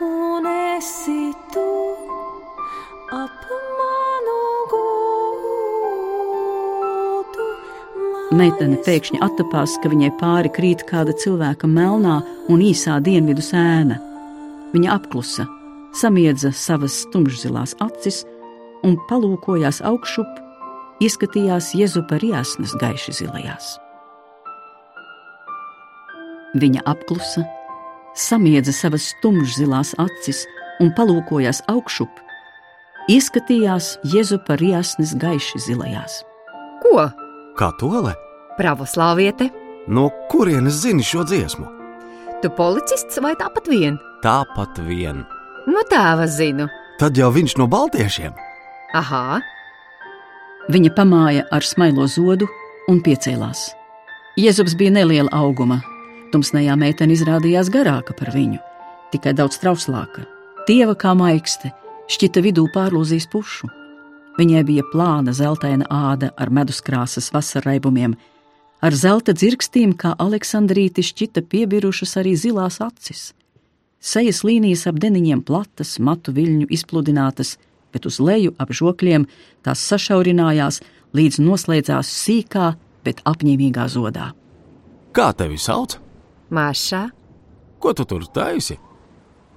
un esi tu ap Meitene pēkšņi attapās, ka viņai pāri krīt kāda cilvēka melnā un īsā dienvidu sēna. Viņa apklusa, samiedza savas tumšzilās acis un palūkojās augšup, ieskatījās Jēzupa riasnas gaiši zilajās. Viņa apklusa, samiedza savas tumšzilās acis un palūkojās augšup, ieskatījās Jēzupa riasnas gaiši zilajās. Ko? Kā tole? Pravoslāviete. No kurienes zini šo dziesmu? Tu policists vai tāpat vien? Tāpat vien. No tēva zinu. Tad jau viņš no baltiešiem. Aha! Viņa pamāja ar smailo zodu un piecēlās. Jēzus bija neliela auguma. Tumsnējā meitene izrādījās garāka par viņu, tikai daudz trauslāka. Tieva kā maikste, šķita vidū pārlūzīs pušu. Viņai bija plāna zeltaina āda ar meduskrāsas vasarraibumiem, ar zelta dzirkstīm, kā Aleksandrīti šķita piebirušas arī zilās acis. Sejas līnijas ap deniņiem platas, matu viļņu izpludinātas, bet uz leju ap žokļiem tās sašaurinājās līdz noslēdzās sīkā, bet apņēmīgā zodā. Kā tevi sauc? Māšā. Ko tu tur taisi?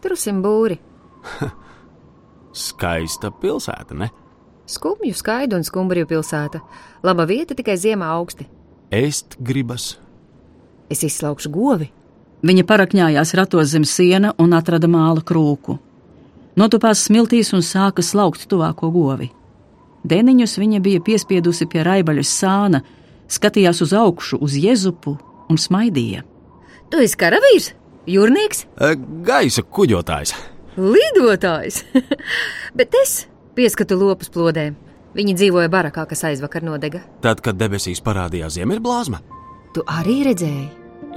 Trusim būri. (laughs) Skaista pilsēta, ne? Skumju, skaidu un skumbriju pilsēta. Laba vieta tikai ziemā augsti. Ēst gribas. Es izslaukšu govi. Viņa parakņājās ratos zem siena un atrada māla krūku. Notupās smiltīs un sāka slaukt tuvāko govi. Deniņus viņa bija piespiedusi pie raibaļas sāna, skatījās uz augšu, uz jezupu un smaidīja. Tu esi karavīrs, jūrnieks, Gaisa kuģotājs. lidotājs. (laughs) Bet es pieskatu lopus plodēm. Viņi dzīvoja barakā, kas aizvakar nodega. Tad, kad debesīs parādījās ziemeļblāzma, Tu arī redzēji.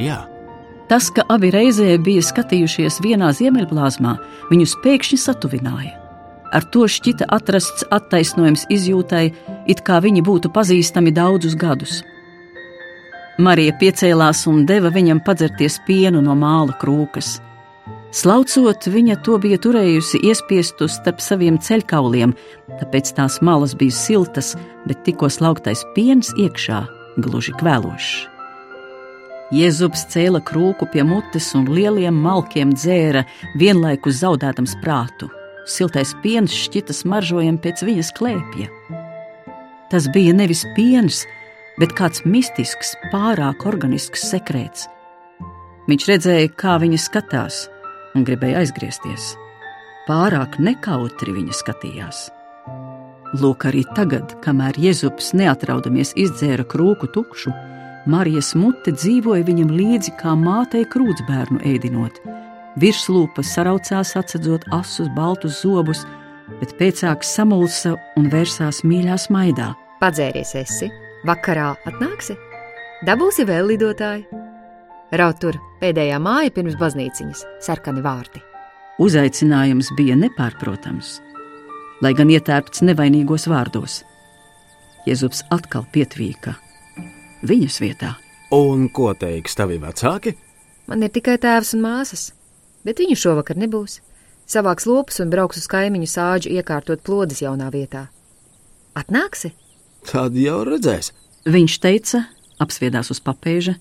jā, Tas, ka abi reizē bija skatījušies vienā ziemeļblāzmā, viņus pēkšņi satuvināja. Ar to šķita atrasts attaisnojums izjūtai, it kā viņi būtu pazīstami daudzus gadus. Marija piecēlās un deva viņam padzerties pienu no māla krūkas. Slaucot, viņa to bija turējusi iespiestu starp saviem ceļkauliem, tāpēc tās malas bija siltas, bet tikko slauktais piens iekšā gluži kvēlošs. Jēzus cēla krūku pie mutes un lieliem malkiem dzēra, vienlaikus zaudēdams prātu. Siltais piens šķita smaržojam pēc viņas klēpja. Tas bija nevis piens, bet kāds mistisks, pārāk organisks sekrets. Viņš redzēja, kā viņa skatās, un gribēja aizgriezties. Pārāk nekautri viņa skatījās. Lūk, arī tagad, kamēr Jēzus neatraudamies izdzēra krūku tukšu, Marijas mute dzīvoja viņam līdzi kā mātei krūtsbērnu ēdinot. Virslūpa saraucās, atsedzot asus, baltus zobus, bet pēcāk samulsa un vērsās mīļā smaidā. Padzēries esi, vakarā atnāksi, dabūsi vēl lidotāju. Raut tur pēdējā māja pirms baznīciņas, sarkani vārti. Uzaicinājums bija nepārprotams, lai gan ietērpts nevainīgos vārdos. Jēzus atkal pietvīka viņas vietā. un ko teiks tavi vecāki? Man ir tikai tēvs un māsas, bet viņu šovakar nebūs. Savāks lopus un brauks uz kaimiņu sāģu iekārtot plodas jaunā vietā. Atnāksi? Tad jau redzēs. Viņš teica, apsviedās uz papēža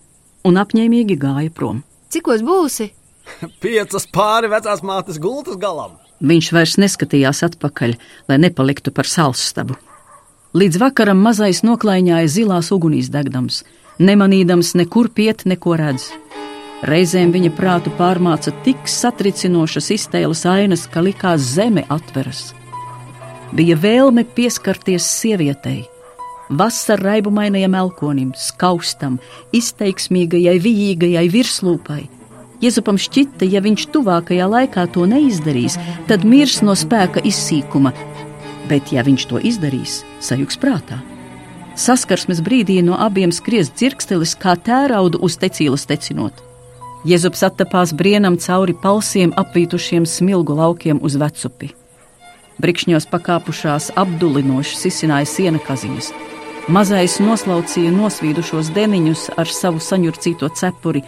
un apņēmīgi gāja prom. Cikos būsi? (laughs) Piecas pāri vecās mātes gultas galam. Viņš vairs neskatījās atpakaļ, lai nepaliktu par salsstabu. Līdz vakaram mazais noklaiņāja zilās ugunīs degdams, nemanīdams nekur piet, neko redz. Reizēm viņa prātu pārmāca tik satricinošas iztēles ainas, ka likās zeme atveras. Bija vēlme pieskarties sievietei, vasarā raibumainajam elkonim, skaustam, izteiksmīgajai, vijīgajai virslūpai. Jēzupam šķita, ja viņš tuvākajā laikā to neizdarīs, tad mirs no spēka izsīkuma, bet, ja viņš to izdarīs, sajūgs prātā. Saskarsmes brīdī no abiem skries dzirkstelis kā tērauda uz tecīlas tecinot. Jēzus attapās brienam cauri palsiem apvītušiem smilgu laukiem uz vecupi. Brikšņos pakāpušās apdulinoši sisināja siena kaziņas. Mazais noslaucīja nosvīdušos deniņus ar savu saņurcīto cepuri.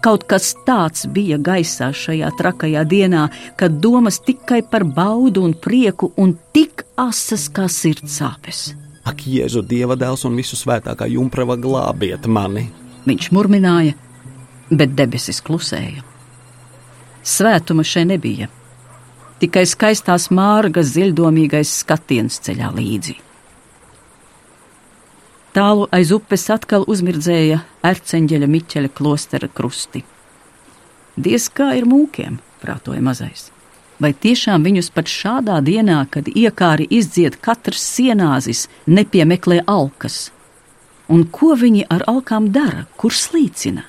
Kaut kas tāds bija gaisā šajā trakajā dienā, kad domas tikai par baudu un prieku un tik asas kā sirds sāpes. Ak, Jēzu, Dieva dēls un visu svētākā jumprava glābiet mani! Viņš murmināja, bet debesis klusēja. Svētuma šeit nebija, tikai skaistās mārgas ziļdomīgais skatiens ceļā līdzi. Tālu aiz upes atkal uzmirdzēja erceņģeļa Miķeļa klostera krusti. Diez kā ir mūkiem, prātoja mazais. Vai tiešām viņus pat šādā dienā, kad iekāri izdzied katrs sienāzis, nepiemeklē alkas? Un ko viņi ar alkām dara, kur slīcina?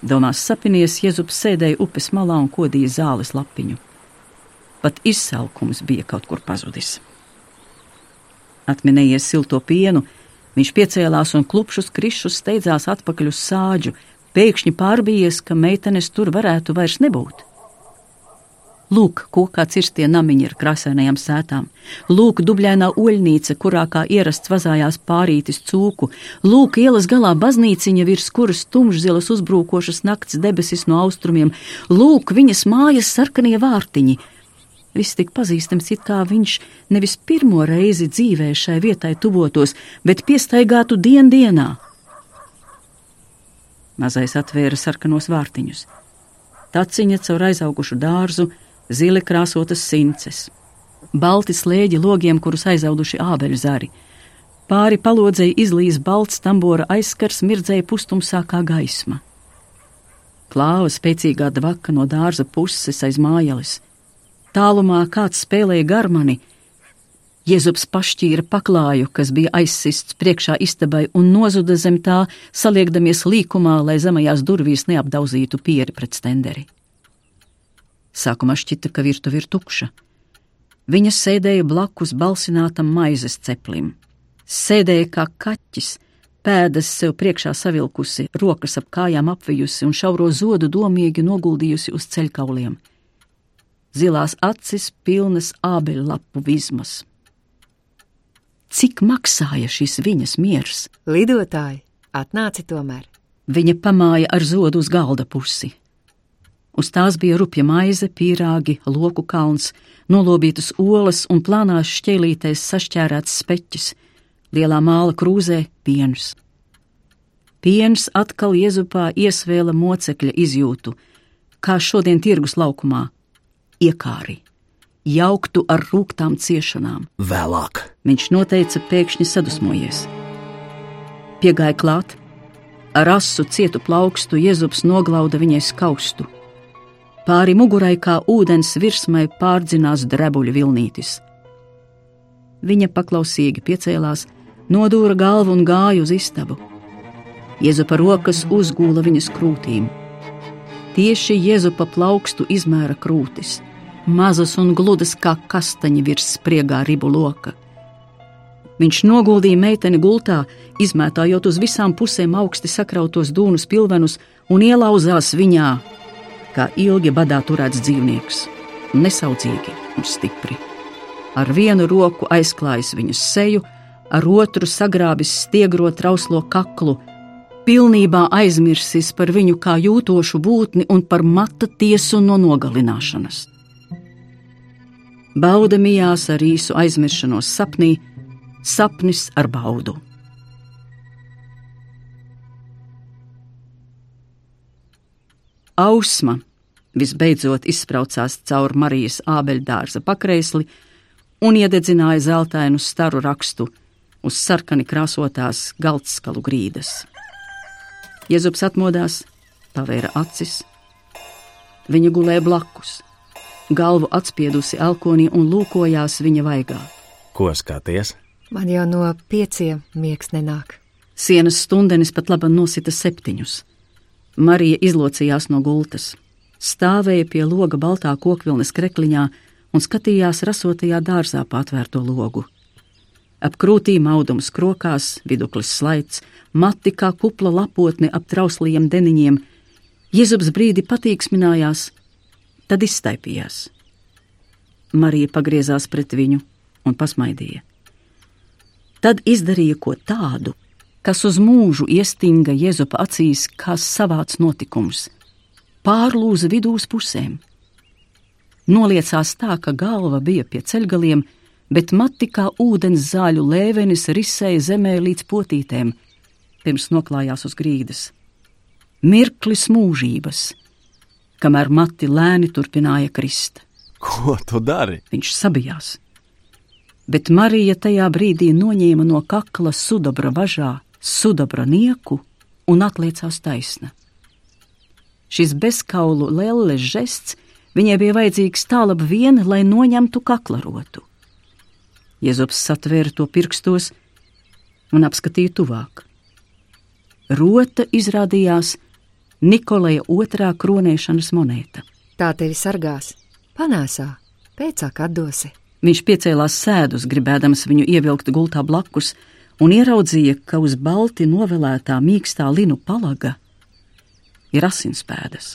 Domās sapinies, Jēzus sēdēja upes malā un kodīja zāles lapiņu. Pat izsalkums bija kaut kur pazudis. Atminējies silto pienu, viņš piecēlās un klupšus krišus steidzās atpakaļ uz sāģu, pēkšņi pārbījies, ka meitenes tur varētu vairs nebūt. Lūk, kokā cirstie namiņi ar krāsainajām sētām, lūk, dubļainā oļnīca, kurā kā ierasts vazājās pārītis cūku, lūk, ielas galā baznīciņa, virs kuras tumšzilas uzbrūkošas nakts debesis no austrumiem, lūk, viņas mājas sarkanie vārtiņi. Viss tik pazīstams, it kā viņš nevis pirmo reizi dzīvē šai vietai tuvotos, bet piestaigātu dien dienā. Mazais atvēra sarkanos vārtiņus. Taciņa caur aizaugušu dārzu, zili krāsotas sinces. balti slēģi logiem, kurus aizauduši ābeļu zari. Pāri palodzēji izlīs balts tambora aizskars, mirdzēja pustumsā kā gaisma. Klāva spēcīgā dvaka no dārza puses aiz mājeles. Tālumā kāds spēlēja garmani. Jēzus pašķīra paklāju, kas bija aizsists priekšā istabai, un nozuda zem tā, saliekdamies līkumā, lai zemajās durvīs neapdauzītu pieri pret stenderi. Sākumā šķita, ka virtuve ir tukša. Viņa sēdēja blakus balsinātam maizes ceplim. Sēdēja kā kaķis, pēdas sev priekšā savilkusi, rokas ap kājām apvijusi un šauro zodu domīgi noguldījusi uz ceļkauliem. Zilās acis pilnas ābeļlapu vizmas. Cik maksāja šis viņas miers? Lidotāji, atnāci tomēr. Viņa pamāja ar zodu uz galda pusi. Uz tās bija rupja maize, pīrāgi, loku kalns, nolobītas olas un plānās šķēlītēs sašķērēts speķis, lielā māla krūzē piens. Piens atkal iezupā iesvēla mocekļa izjūtu, kā šodien tirgus laukumā - iekāri, jauktu ar rūktām ciešanām. Vēlāk viņš noteica pēkšņi sadusmojies. Piegāja klāt, ar asu cietu plaukstu Jēzus noglauda viņai skaustu Pāri mugurai kā ūdens virsmai pārdzinās drebuļu vilnītis. Viņa paklausīgi piecēlās, nodūra galvu un gāja uz istabu. Jēzupa rokas uzgūla viņas krūtīm. Tieši Jēzupa plaukstu izmēra krūtis, mazas un gludas kā kastaņi virs spriegā ribu loka. Viņš noguldīja meiteni gultā, izmētājot uz visām pusēm augsti sakrautos dūnus pilvenus un ielauzās viņā, kā ilgi badā turēts dzīvnieks, nesaudzīgi un stipri. Ar vienu roku aizklājis viņas seju, ar otru sagrābis stiegro trauslo kaklu, pilnībā aizmirsis par viņu kā jūtošu būtni un par mata tiesu no nogalināšanas. Bauda mijās ar īsu aizmiršanos sapnī, sapnis ar baudu. Ausma visbeidzot izspraucās caur Marijas ābeļdārza pakreisli un iededzināja zeltainu staru rakstu uz sarkani krāsotās galdskalu grīdas. Jēzus atmodās, pavēra acis. Viņa gulēja blakus, galvu atspiedusi elkonī un lūkojās viņa vaigā. Ko skaties? Man jau no pieciem miegs nenāk. Sienas stundenis pat labi nosita septiņus. Marija izlocījās no gultas stāvēja pie loga baltā kokvilnes krekliņā un skatījās rasotajā dārzā patvērto logu. Ap krūtīm audums krokās, viduklis slaids, mati kā kupla lapotne ap trausliem deniņiem. Jēzus brīdi patīksminājās, tad izstaipījās. Marija pagriezās pret viņu un pasmaidīja. Tad izdarīja ko tādu, kas uz mūžu iestinga Jēzupa acīs kā savāds notikums – pārlūza vidū uz pusēm. Noliecās tā, ka galva bija pie ceļgaliem, bet mati kā ūdens zāļu lēvenis risēja zemē līdz potītēm, pirms noklājās uz grīdas. Mirklis mūžības, kamēr mati lēni turpināja krist. Ko tu dari? Viņš sabijās. Bet Marija tajā brīdī noņēma no kakla sudabra važā sudabra nieku un atliecās taisna. Šis bezkaulu lelles žests viņai bija vajadzīgs tālāk vien, lai noņemtu kaklarotu. Jēzus satvēra to pirkstos un apskatīja tuvāk. Rota izrādījās Nikolaja otrā kronēšanas monēta. Tā tevi sargās, panāsā, pēcāk atdosi. Viņš piecēlās sēdus, gribēdams viņu ievilkt gultā blakus, un ieraudzīja, ka uz balti novelētā mīkstā linu palaga ir asinspēdas.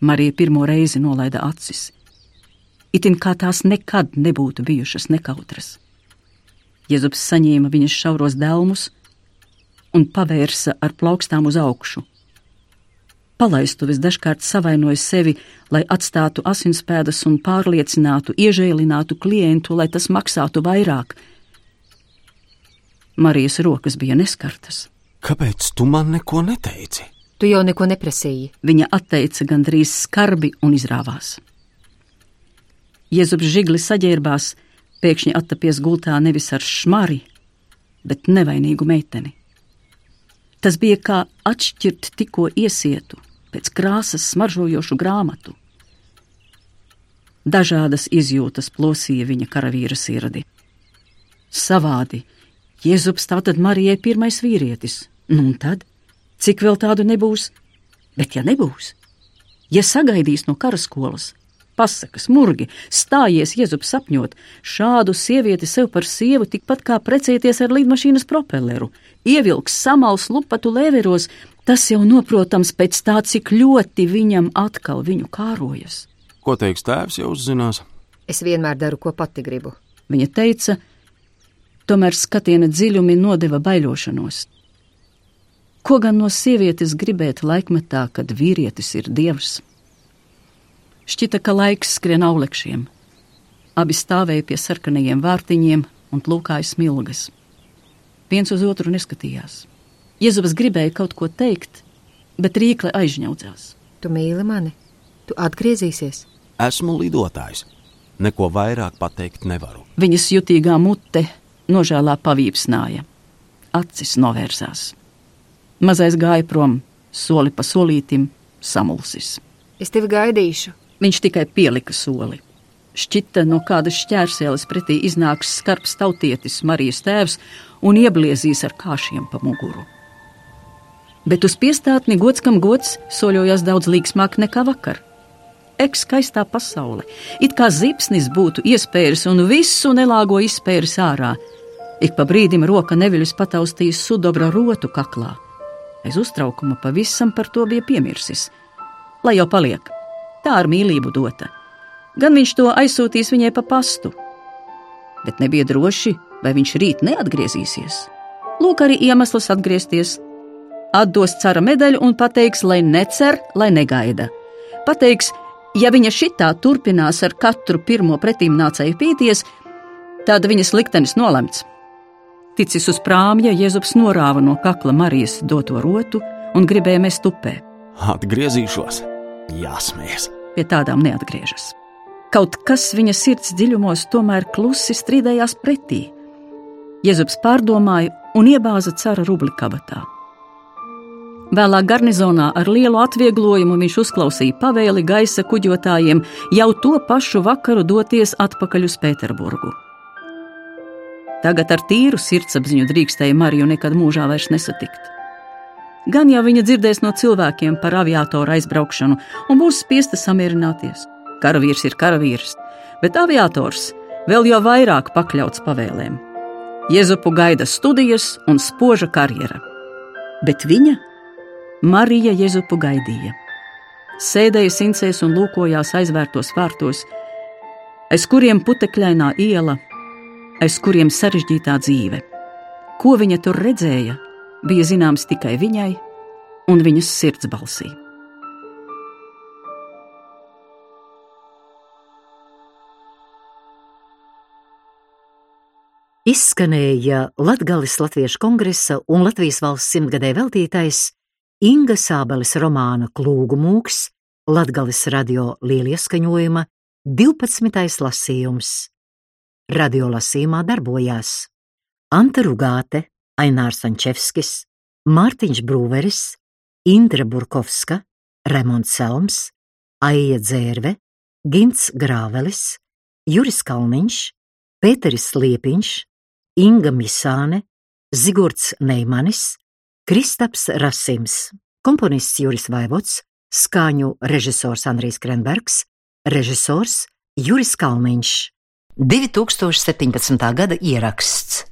Marija pirmo reizi nolaida acis, itin kā tās nekad nebūtu bijušas nekautras. Jēzus saņēma viņas šauros delmus un pavērsa ar plaukstām uz augšu. Palaistuvis dažkārt savainoja sevi, lai atstātu asinspēdas un pārliecinātu, iežēlinātu klientu, lai tas maksātu vairāk. Marijas rokas bija neskartas. Kāpēc tu man neko neteici? Tu jau neko neprasīji. Viņa atteica gandrīz skarbi un izrāvās. Jēzus žigli saģērbās, pēkšņi attapies gultā nevis ar šmari, bet nevainīgu meiteni. Tas bija kā atšķirt tikko iesietu, pēc krāsas smaržojošu grāmatu. Dažādas izjūtas plosīja viņa karavīra sirdi. Savādi, Jēzus tātad Marijai pirmais vīrietis, nu un tad, cik vēl tādu nebūs, bet ja nebūs, ja sagaidīs no karaskolas, pasakas, murgi, stājies Jēzus sapņot, šādu sievieti sev par sievu tikpat kā precēties ar lidmašīnas propelleru, ievilks samals lupatu lēveros, tas jau noprotams pēc tā, cik ļoti viņam atkal viņu kārojas. Ko teiks tēvs, jau uzzinās? Es vienmēr daru, ko pati gribu. Viņa teica, tomēr skatiena dziļumi nodeva baiļošanos. Ko gan no sievietes gribēt laikmetā, kad vīrietis ir dievs? Šķita, ka laiks skrien aulekšiem. Abi stāvēja pie sarkanajiem vārtiņiem un plūkāja smilgas. Viens uz otru neskatījās. Jēzus gribēja kaut ko teikt, bet rīkle aizņaudzās. Tu mīli mani, tu atgriezīsies. Esmu lidotājs. Neko vairāk pateikt nevaru. Viņas jutīgā mute nožēlā pavīpsnāja, acis novērsās. Mazais gāja prom, soli pa solītim, samulsis. Es tevi gaidīšu. Viņš tikai pielika soli. Šķita, no kādas šķērsēles pretī iznāks skarbs tautietis, Marijas tēvs, un iebliezīs ar kāšiem pa muguru. Bet uz piestātni gods kam gods soļojās daudz līksmāk nekā vakar. Ek skaistā pasaule, it kā zipsnis būtu iespējas un visu nelāgo izspējas ārā. Ik pa brīdim roka neviļus pataustījis sudobra rotu kaklā. Aiz uztraukuma pavisam par to bija piemirsis. Lai jau paliek, tā ar mīlību dota. Gan viņš to aizsūtīs viņai pa pastu. Bet nebija droši, vai viņš rīt neatgriezīsies. Lūk, arī iemesls atgriezties. Atdos cara medaļu un pateiks, lai necer, lai negaida. Pateiks, ja viņa šitā turpinās ar katru pirmo pretīm nācēju pīties, tad viņas liktenis nolemts. Ticis uz prāmja, Jēzus norāva no kakla Marijas doto rotu un gribēja mest upē. Atgriezīšos, jāsmējas pie tādām neatgriežas. Kaut kas viņa sirds dziļumos tomēr klusi strīdējās pretī. Jēzus pārdomāja un iebāza cara rubli kabatā. Vēlāk garnizonā ar lielu atvieglojumu viņš uzklausīja pavēli gaisa kuģotājiem jau to pašu vakaru doties atpakaļ uz Pēterburgu. Tagad ar tīru sirdsapziņu drīkstēja Mariju nekad mūžā vairs nesatikt gan jau viņa dzirdēs no cilvēkiem par aviatoru aizbraukšanu un būs spiesta samierināties. Karavīrs ir karavīrs, bet aviators vēl jau vairāk pakļauts pavēlēm. Jēzupu gaida studijas un spoža karjera, bet viņa, Marija Jēzupu gaidīja. Sēdēja sincēs un lūkojās aizvērtos vārtos, aiz kuriem putekļainā iela, aiz kuriem sarežģītā dzīve. Ko viņa tur redzēja, bija zināms tikai viņai un viņas sirds balsī. Izskanēja Latvijas Latviešu kongresa un Latvijas valsts simtgadē veltītais Inga Sābeles romāna Klūgu mūks, Latvijas radio lielieskaņojuma 12. lasījums. Radio lasījumā darbojās Anta Rugāte, Ainārs Ančevskis, Mārtiņš Brūveris, Indra Burkovska, Remons Selms, Aija Dzērve, Gints Grāvelis, Juris Kalniņš, Pēteris Liepiņš, Inga Misāne, Zigords Neimanis, Kristaps Rasims, komponists Juris Vaivots, skaņu režisors Andrijs Krenbergs, režisors Juris Kalniņš. 2017. gada ieraksts.